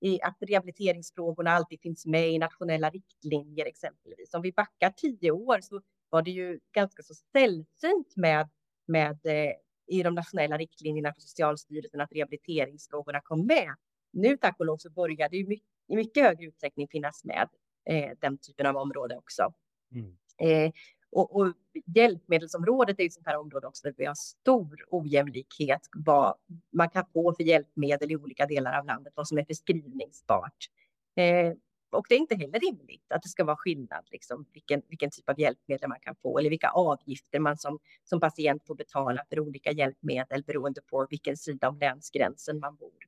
i, att rehabiliteringsfrågorna alltid finns med i nationella riktlinjer exempelvis. Om vi backar tio år så var det ju ganska så sällsynt med, med eh, i de nationella riktlinjerna för Socialstyrelsen att rehabiliteringsfrågorna kom med. Nu tack och lov så börjar det ju mycket, i mycket högre utsträckning finnas med eh, den typen av område också. Mm. Eh, och, och hjälpmedelsområdet är ett sånt här område också där vi har stor ojämlikhet vad man kan få för hjälpmedel i olika delar av landet, vad som är förskrivningsbart. Eh, och det är inte heller rimligt att det ska vara skillnad, liksom, vilken, vilken typ av hjälpmedel man kan få eller vilka avgifter man som, som patient får betala för olika hjälpmedel beroende på vilken sida om länsgränsen man bor.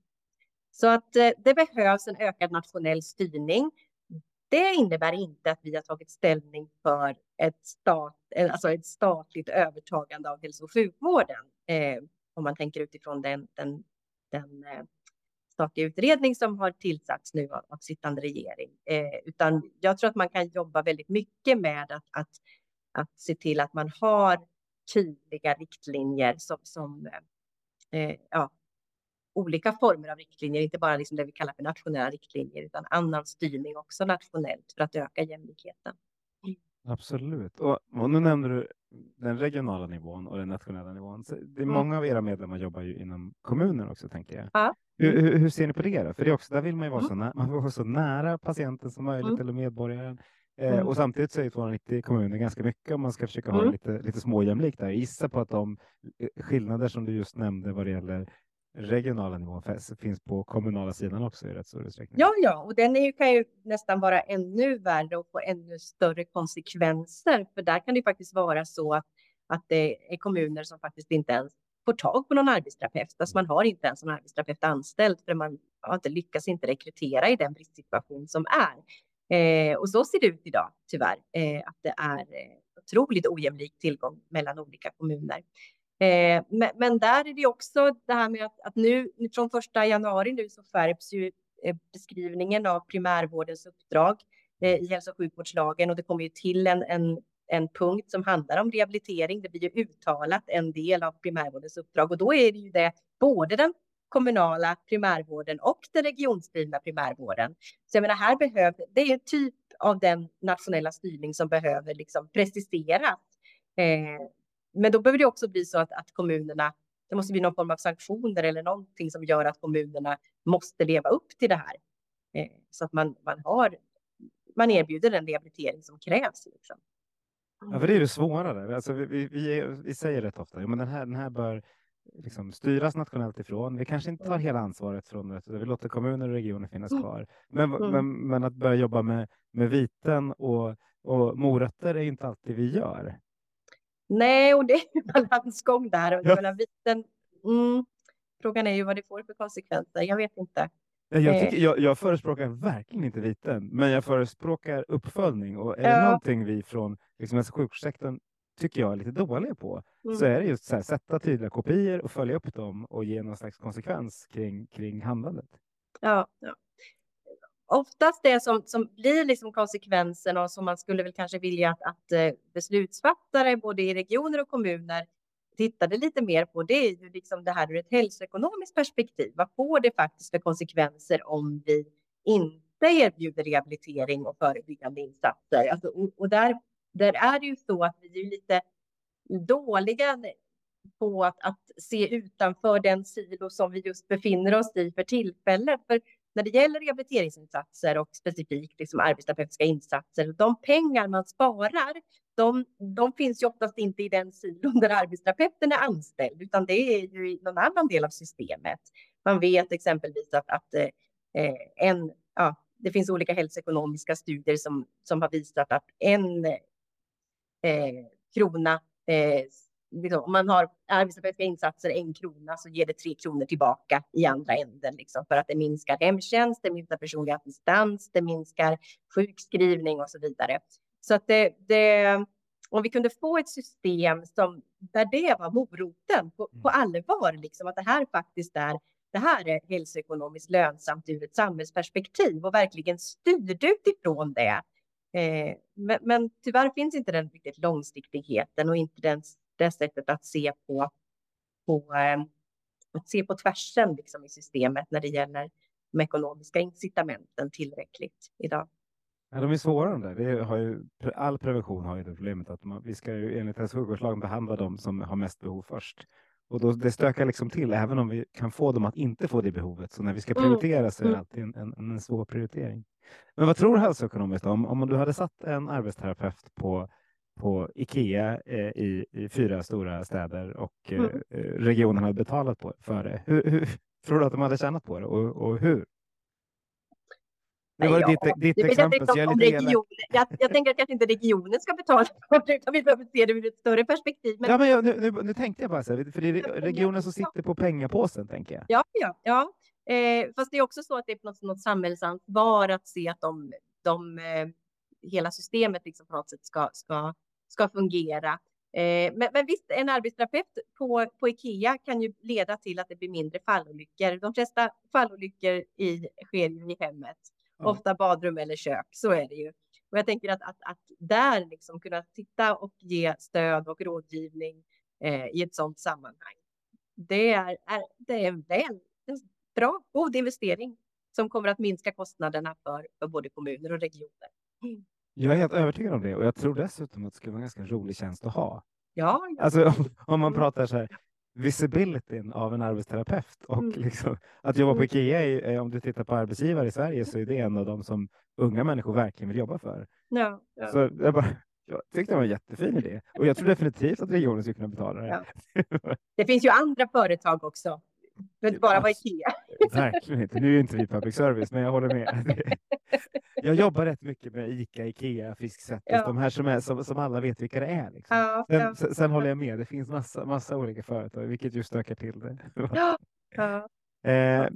Så att eh, det behövs en ökad nationell styrning det innebär inte att vi har tagit ställning för ett, stat, eh, alltså ett statligt övertagande av hälso och sjukvården. Eh, om man tänker utifrån den, den, den eh, statliga utredning som har tillsatts nu av, av sittande regering. Eh, utan jag tror att man kan jobba väldigt mycket med att, att, att se till att man har tydliga riktlinjer som, som eh, eh ja, olika former av riktlinjer, inte bara liksom det vi kallar för nationella riktlinjer, utan annan styrning också nationellt för att öka jämlikheten. Absolut. Och, och nu nämner du den regionala nivån och den nationella nivån. Så det är mm. många av era medlemmar jobbar ju inom kommunen också, tänker jag. Ja. Hur, hur, hur, ser ni på det? Då? För det är också, där vill man ju vara, mm. så, nära, man vill vara så nära patienten som möjligt mm. eller medborgaren. Eh, mm. och samtidigt så är 290 kommuner ganska mycket om man ska försöka ha mm. lite, lite småjämlikt där. Gissa på att de eh, skillnader som du just nämnde vad det gäller regionala nivån finns på kommunala sidan också i rätt stor utsträckning. Ja, ja, och den är ju, kan ju nästan vara ännu värre och få ännu större konsekvenser. För där kan det faktiskt vara så att, att det är kommuner som faktiskt inte ens får tag på någon arbetsterapeut. Alltså man har inte ens en arbetsterapeut anställd för man har inte lyckats inte rekrytera i den bristsituation som är. Eh, och så ser det ut idag, tyvärr, eh, att det är eh, otroligt ojämlik tillgång mellan olika kommuner. Eh, men, men, där är det också det här med att, att nu från första januari nu så skärps ju eh, beskrivningen av primärvårdens uppdrag eh, i hälso och sjukvårdslagen och det kommer ju till en, en, en punkt som handlar om rehabilitering. Det blir ju uttalat en del av primärvårdens uppdrag och då är det ju det både den kommunala primärvården och den regionsdrivna primärvården. Så jag menar, här behöver det är en typ av den nationella styrning som behöver liksom preciseras. Eh, men då behöver det också bli så att, att kommunerna, det måste bli någon form av sanktioner eller någonting som gör att kommunerna måste leva upp till det här. Eh, så att man, man, har, man erbjuder den rehabilitering som krävs. Liksom. Ja, för det är det svårare. Alltså, vi, vi, vi, vi säger rätt ofta, men den här, den här bör liksom styras nationellt ifrån. Vi kanske inte tar hela ansvaret från det, vi låter kommuner och regioner finnas mm. kvar. Men, mm. men, men att börja jobba med, med viten och, och morötter är inte alltid vi gör. Nej, och det är ju balansgång där. Och ja. viten, mm, frågan är ju vad det får för konsekvenser. Jag vet inte. Jag, eh. tycker, jag, jag förespråkar verkligen inte viten, men jag förespråkar uppföljning. Och är det ja. någonting vi från liksom, sjukvårdssektorn tycker jag är lite dåliga på, mm. så är det just så här, sätta tydliga kopior och följa upp dem och ge någon slags konsekvens kring, kring handlandet. Ja, ja oftast det som, som blir liksom konsekvensen och som man skulle väl kanske vilja att, att eh, beslutsfattare både i regioner och kommuner tittade lite mer på det är ju liksom det här ur ett hälsoekonomiskt perspektiv. Vad får det faktiskt för konsekvenser om vi inte erbjuder rehabilitering och förebyggande insatser? Alltså, och, och där, där är det ju så att vi är lite dåliga på att, att se utanför den silo som vi just befinner oss i för tillfället. För när det gäller rehabiliteringsinsatser och specifikt liksom arbetsterapeutiska insatser, de pengar man sparar, de, de finns ju oftast inte i den silon där arbetsterapeuten är anställd, utan det är ju i någon annan del av systemet. Man vet exempelvis att, att eh, en, ja, det finns olika hälsoekonomiska studier som, som har visat att en eh, krona eh, liksom, om man har arbetsterapeutiska insatser en krona så ger det tre kronor tillbaka i andra änden liksom, för att det minskar hemtjänst, det minskar personlig assistans, det minskar sjukskrivning och så vidare. Så att det, det om vi kunde få ett system som där det var moroten på, på mm. allvar, liksom att det här faktiskt är det här är hälsoekonomiskt lönsamt ur ett samhällsperspektiv och verkligen styrde utifrån det. Eh, men, men tyvärr finns inte den riktigt långsiktigheten och inte den, det sättet att se på, på eh, att se på tvärsen liksom i systemet när det gäller de ekonomiska incitamenten tillräckligt idag. Ja, de är svåra de där. Det har ju, all prevention har ju det problemet att man, vi ska ju enligt hälso och sjukvårdslagen behandla de som har mest behov först. Och då, det stökar liksom till, även om vi kan få dem att inte få det behovet. Så när vi ska mm. prioritera så är det mm. alltid en, en, en svår prioritering. Men vad tror du hälsoekonomiskt om, om du hade satt en arbetsterapeut på, på Ikea eh, i, i fyra stora städer och eh, mm. Eh, regionen hade betalat på, för det? Hur, hur, tror du att de hade tjänat på det och, och hur? Det var ditt, ditt det exempel. Jag, om region, jag, jag tänker att kanske inte regionen ska betala för det, utan vi behöver se det ur ett större perspektiv. Men... Ja, men jag, nu, nu, nu, tänkte jag bara så här, för det är regionen som sitter på pengapåsen, tänker jag. Ja, ja, ja. Eh, fast det är också så att det är något, något samhällsansvar att se att de, de eh, hela systemet liksom på något sätt ska, ska, ska fungera. Eh, men, men visst, en arbetsterapeut på, på Ikea kan ju leda till att det blir mindre fallolyckor. De flesta fallolyckor i, sker ju i hemmet ofta badrum eller kök. Så är det ju. Och jag tänker att, att, att där liksom kunna titta och ge stöd och rådgivning eh, i ett sådant sammanhang. Det är, är, det är en väl, en bra, god investering som kommer att minska kostnaderna för, för både kommuner och regioner. Jag är helt övertygad om det och jag tror dessutom att det skulle vara en ganska rolig tjänst att ha. Ja. Alltså om, om man mm. pratar så här, visibilityn av en arbetsterapeut och mm. liksom, att jobba på mm. Ikea, är, om du tittar på arbetsgivare i Sverige så är det en av de som unga människor verkligen vill jobba för. Ja, ja. Så jag, bara, jag tyckte det var en jättefin idé och jag tror definitivt att regionen skulle kunna betala det. Ja. Det finns ju andra företag också. Det inte bara vara Ikea. Verkligen inte. Nu är inte vi public service, men jag håller med. Jag jobbar rätt mycket med Ica, Ikea, Fisksättet, ja. de här som, är, som, som alla vet vilka det är. Liksom. Ja, sen, sen, sen, håller jag med, det finns massa, massa olika företag, vilket just ökar till det. Ja. Eh,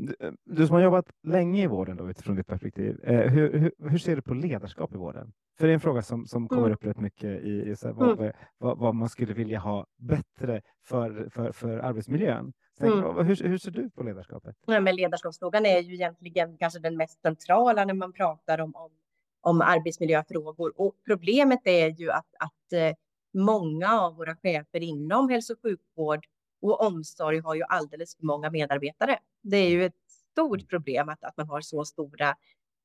du som har jobbat länge i vården då, utifrån ditt perspektiv, eh, hur, hur, hur, ser du på ledarskap i vården? För det är en fråga som, som kommer mm. upp rätt mycket i, i här, vad, mm. vad, vad, man skulle vilja ha bättre för, för, för arbetsmiljön. Mm. Hur, hur, ser du på ledarskapet? Ja, men ledarskapsfrågan är ju egentligen kanske den mest centrala när man pratar om, om, om arbetsmiljöfrågor. Och problemet är ju att, att eh, många av våra chefer inom hälso och sjukvård och omsorg har ju alldeles för många medarbetare. Det är ju ett stort problem att, att man har så stora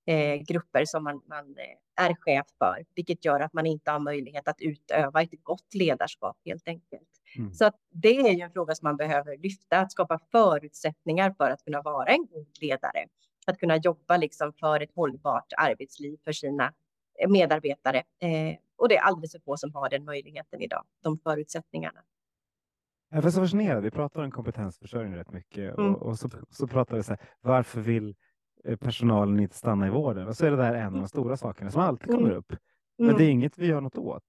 eh, grupper som man, man eh, är chef för, vilket gör att man inte har möjlighet att utöva ett gott ledarskap helt enkelt. Mm. Så det är ju en fråga som man behöver lyfta, att skapa förutsättningar för att kunna vara en god ledare, att kunna jobba liksom för ett hållbart arbetsliv för sina eh, medarbetare. Eh, och det är alldeles för få som har den möjligheten idag, de förutsättningarna. Jag är så fascinerad. Vi pratar om kompetensförsörjning rätt mycket mm. och, och, så, så pratar vi så här, varför vill Eh, personalen inte stanna i vården. Och så är det där en av de mm. stora sakerna som alltid kommer mm. upp. Men det är mm. inget vi gör något åt.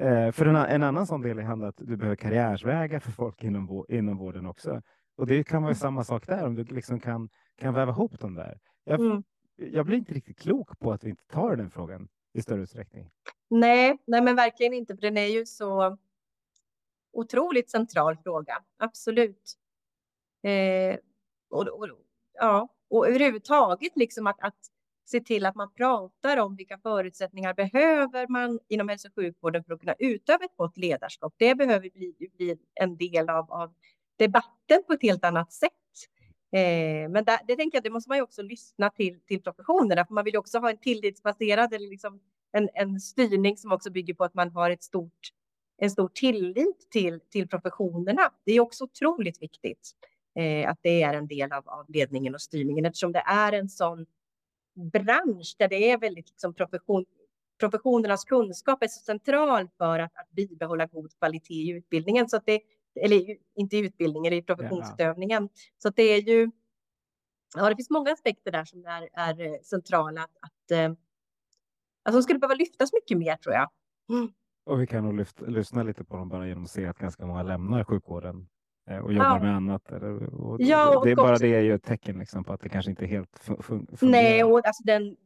Eh, för en, en, annan sån del handlar att du behöver karriärsvägar för folk inom, inom vården också. Och det kan vara samma sak där, om du liksom kan, kan väva ihop dem där. Jag, mm. jag blir inte riktigt klok på att vi inte tar den frågan i större utsträckning. Nej, nej men verkligen inte, för den är ju så otroligt central fråga. Absolut. Eh, och, och, ja, och överhuvudtaget liksom att, att se till att man pratar om vilka förutsättningar behöver man inom hälso och sjukvården för att kunna utöva ett gott ledarskap. Det behöver bli, bli en del av, av debatten på ett helt annat sätt. Eh, men där, det tänker jag, det måste man ju också lyssna till, till professionerna, för man vill ju också ha en tillitsbaserad eller liksom en, en styrning som också bygger på att man har ett stort, en stor tillit till, till professionerna. Det är också otroligt viktigt eh, att det är en del av, av ledningen och styrningen eftersom det är en sån bransch där det är väldigt liksom profession, professionernas kunskap är så central för att, att bibehålla god kvalitet i utbildningen. Så att det, eller inte i utbildningen, i professionsutövningen. Ja. Så att det är ju, ja det finns många aspekter där som är, är eh, centrala att, att, eh, att de skulle behöva lyftas mycket mer tror jag. Mm. Och vi kan nog lyfta, lyssna lite på dem bara genom att se att ganska många lämnar sjukvården och jobbar ja. med annat. Eller, och ja, det, är bara det är ju ett tecken liksom på att det kanske inte helt fun fungerar. Nej, och alltså den,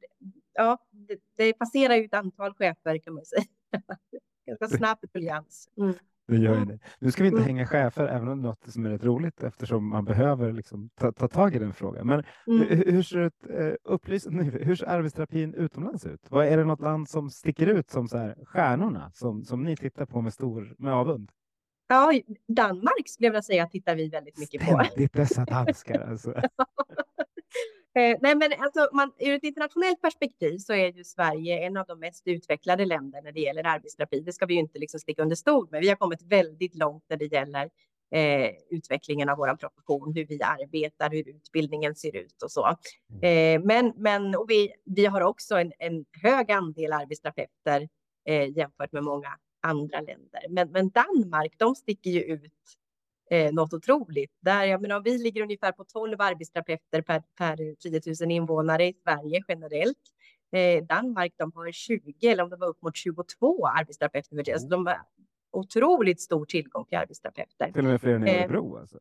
ja, det, det passerar ju ett antal chefer kan man säga. Ganska snabb ruljans. Mm. Det gör det. Nu ska vi inte mm. hänga chefer, även om det är något som är rätt roligt eftersom man behöver liksom ta, ta tag i den frågan. Men mm. hur, hur, ser ett, eh, upplys, hur ser arbetsterapin utomlands ut? Vad, är det något land som sticker ut som så här, stjärnorna som, som ni tittar på med stor med avund? Ja, Danmark skulle jag vilja säga tittar vi väldigt mycket på. Ständigt dessa danskar alltså. Eh, nej, men alltså, man, ur ett internationellt perspektiv så är ju Sverige en av de mest utvecklade länderna när det gäller arbetsterapi. Det ska vi ju inte liksom sticka under stol med. Vi har kommit väldigt långt när det gäller eh, utvecklingen av vår profession, hur vi arbetar, hur utbildningen ser ut och så. Mm. Eh, men men och vi, vi har också en, en hög andel arbetsterapeuter eh, jämfört med många andra länder. Men, men Danmark, de sticker ju ut eh, något otroligt. Där, jag menar, vi ligger ungefär på 12 arbetsterapeuter per, per 10 000 invånare i Sverige generellt. Eh, Danmark, de har 20 eller om det var upp mot 22 arbetsterapeuter. Mm. Alltså, de har otroligt stor tillgång till arbetsterapeuter. Till och med fler än i eh, Örebro alltså?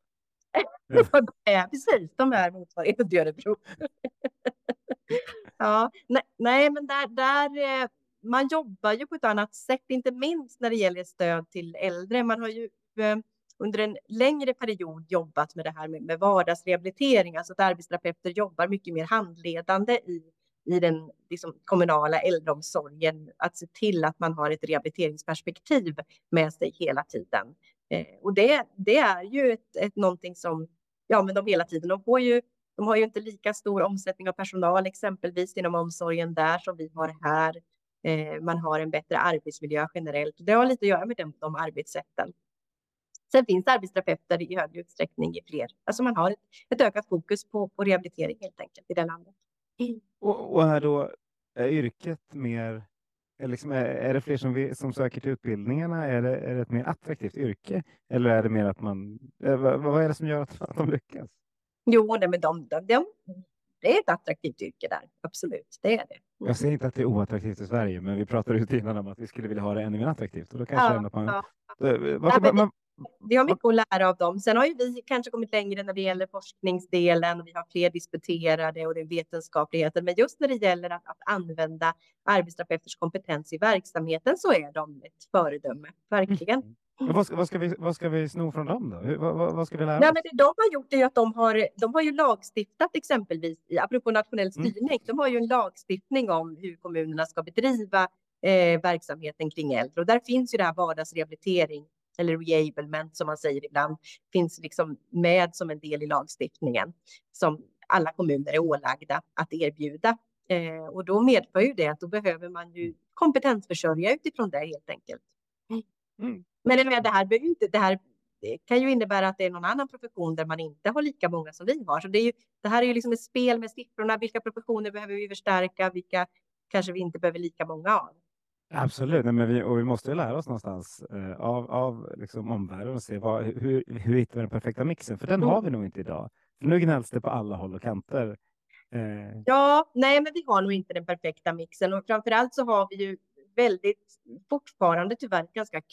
ja, precis. De är motsvarigheten till Örebro. ja, nej, nej, men där, där eh, man jobbar ju på ett annat sätt, inte minst när det gäller stöd till äldre. Man har ju eh, under en längre period jobbat med det här med, med vardagsrehabilitering, alltså att arbetsterapeuter jobbar mycket mer handledande i, i den liksom, kommunala äldreomsorgen, att se till att man har ett rehabiliteringsperspektiv med sig hela tiden. Eh, och det, det är ju ett, ett någonting som, ja men de hela tiden, de får ju de har ju inte lika stor omsättning av personal exempelvis inom omsorgen där som vi har här. Eh, man har en bättre arbetsmiljö generellt. Det har lite att göra med de, de arbetssätten. Sen finns arbetsterapeuter i högre utsträckning i fler. Alltså man har ett, ett ökat fokus på, på rehabilitering helt enkelt i det landet. Och, och här då, är yrket mer är, liksom, är, är det fler som, vi, som söker till utbildningarna? Är det, är det ett mer attraktivt yrke? Eller är det mer att man... Vad, vad är det som gör att, att de lyckas? Jo, nej, men de, de, de, det är ett attraktivt yrke där. Absolut, det är det. Jag säger inte att det är oattraktivt i Sverige, men vi pratade ut innan om att vi skulle vilja ha det ännu mer attraktivt. Och då kanske ja, man, ja. Vad, ja, man, vi har mycket att lära av dem. Sen har ju vi kanske kommit längre när det gäller forskningsdelen. Vi har fler disputerade och det är vetenskapligheten. Men just när det gäller att, att använda arbetsterapeuters kompetens i verksamheten så är de ett föredöme, verkligen. Mm. Men vad, ska, vad, ska vi, vad ska vi sno från dem då? Hur, vad, vad, ska vi lära Nej, oss? Men det de har gjort är att de har, de har ju lagstiftat exempelvis, i, apropå nationell mm. styrning, mm. de har ju en lagstiftning om hur kommunerna ska bedriva eh, verksamheten kring äldre. Och där finns ju det här vardagsrehabilitering eller reablement som man säger ibland, finns liksom med som en del i lagstiftningen som alla kommuner är ålagda att erbjuda. Eh, och då medför ju det att då behöver man ju kompetensförsörja utifrån det helt enkelt. Mm. Men det här, det här kan ju innebära att det är någon annan profession där man inte har lika många som vi har. Så det, är ju, det här är ju liksom ett spel med siffrorna. Vilka professioner behöver vi förstärka? Vilka kanske vi inte behöver lika många av? Absolut, Nej, men vi, och vi måste lära oss någonstans eh, av, av liksom omvärlden och se vad, hur, hur hittar vi den perfekta mixen? För den mm. har vi nog inte idag. För nu gnälls det på alla håll och kanter. Eh. Ja, nej, men vi har nog inte den perfekta mixen och framför allt så har vi ju väldigt fortfarande tyvärr ganska eh,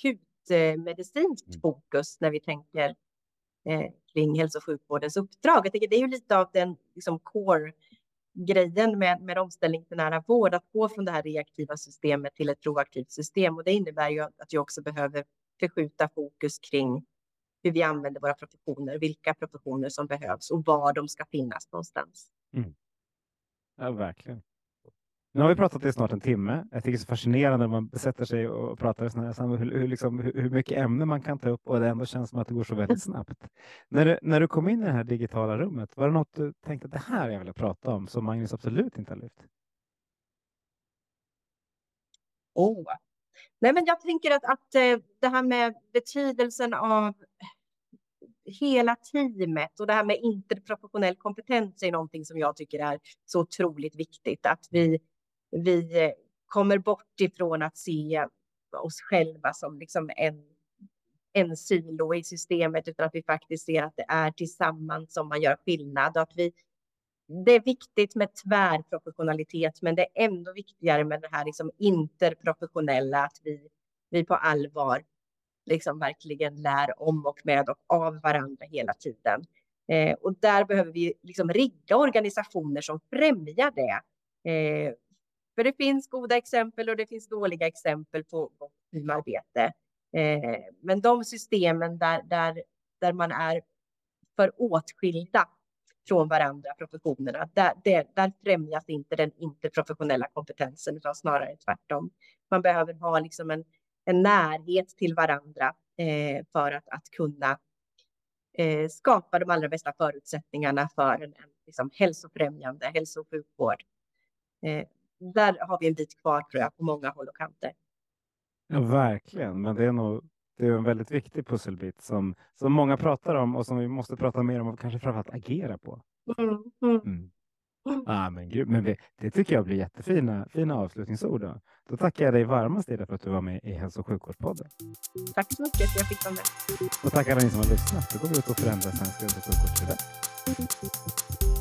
medicinskt mm. fokus när vi tänker eh, kring hälso och sjukvårdens uppdrag. Jag tänker det är ju lite av den liksom, core grejen med, med omställning till nära vård, att gå från det här reaktiva systemet till ett proaktivt system. Och det innebär ju att jag också behöver förskjuta fokus kring hur vi använder våra professioner, vilka professioner som behövs och var de ska finnas någonstans. Mm. Ja, verkligen. Nu har vi pratat i snart en timme. Jag tycker det är så fascinerande när man sätter sig och pratar i sådana här hur, hur, liksom, hur, mycket ämne man kan ta upp och det ändå känns som att det går så väldigt snabbt. när, du, när du kom in i det här digitala rummet, var det något du tänkte att det här jag vill prata om som Magnus absolut inte har lyft? Oh. Nej, men jag tänker att, att eh, det här med betydelsen av hela teamet och det här med interprofessionell kompetens är någonting som jag tycker är så otroligt viktigt. Att vi vi eh, kommer bort ifrån att se oss själva som liksom en, en silo i systemet, utan att vi faktiskt ser att det är tillsammans som man gör skillnad och att vi det är viktigt med tvärprofessionalitet, men det är ändå viktigare med det här liksom interprofessionella, att vi, vi på allvar liksom verkligen lär om och med och av varandra hela tiden. Eh, och där behöver vi liksom rigga organisationer som främjar det. Eh, för det finns goda exempel och det finns dåliga exempel på, på teamarbete. Eh, men de systemen där, där, där man är för åtskilda från varandra, professionerna, där, där, där främjas inte den interprofessionella kompetensen, utan snarare tvärtom. Man behöver ha liksom en, en närhet till varandra eh, för att, att kunna eh, skapa de allra bästa förutsättningarna för en, en liksom, hälsofrämjande hälso och sjukvård. Eh, där har vi en bit kvar tror jag på många håll och kanter. Ja, verkligen, men det är nog det är en väldigt viktig pusselbit som, som många pratar om och som vi måste prata mer om och kanske framförallt agera på. Mm. Ah, men gud, men det, det, tycker jag blir jättefina fina avslutningsord. Då. då tackar jag dig varmast Ida för att du var med i Hälso och sjukvårdspodden. Tack så mycket för att jag fick vara med. Och tack alla ni som har lyssnat. Då går vi ut och förändrar svensk hälso och sjukvård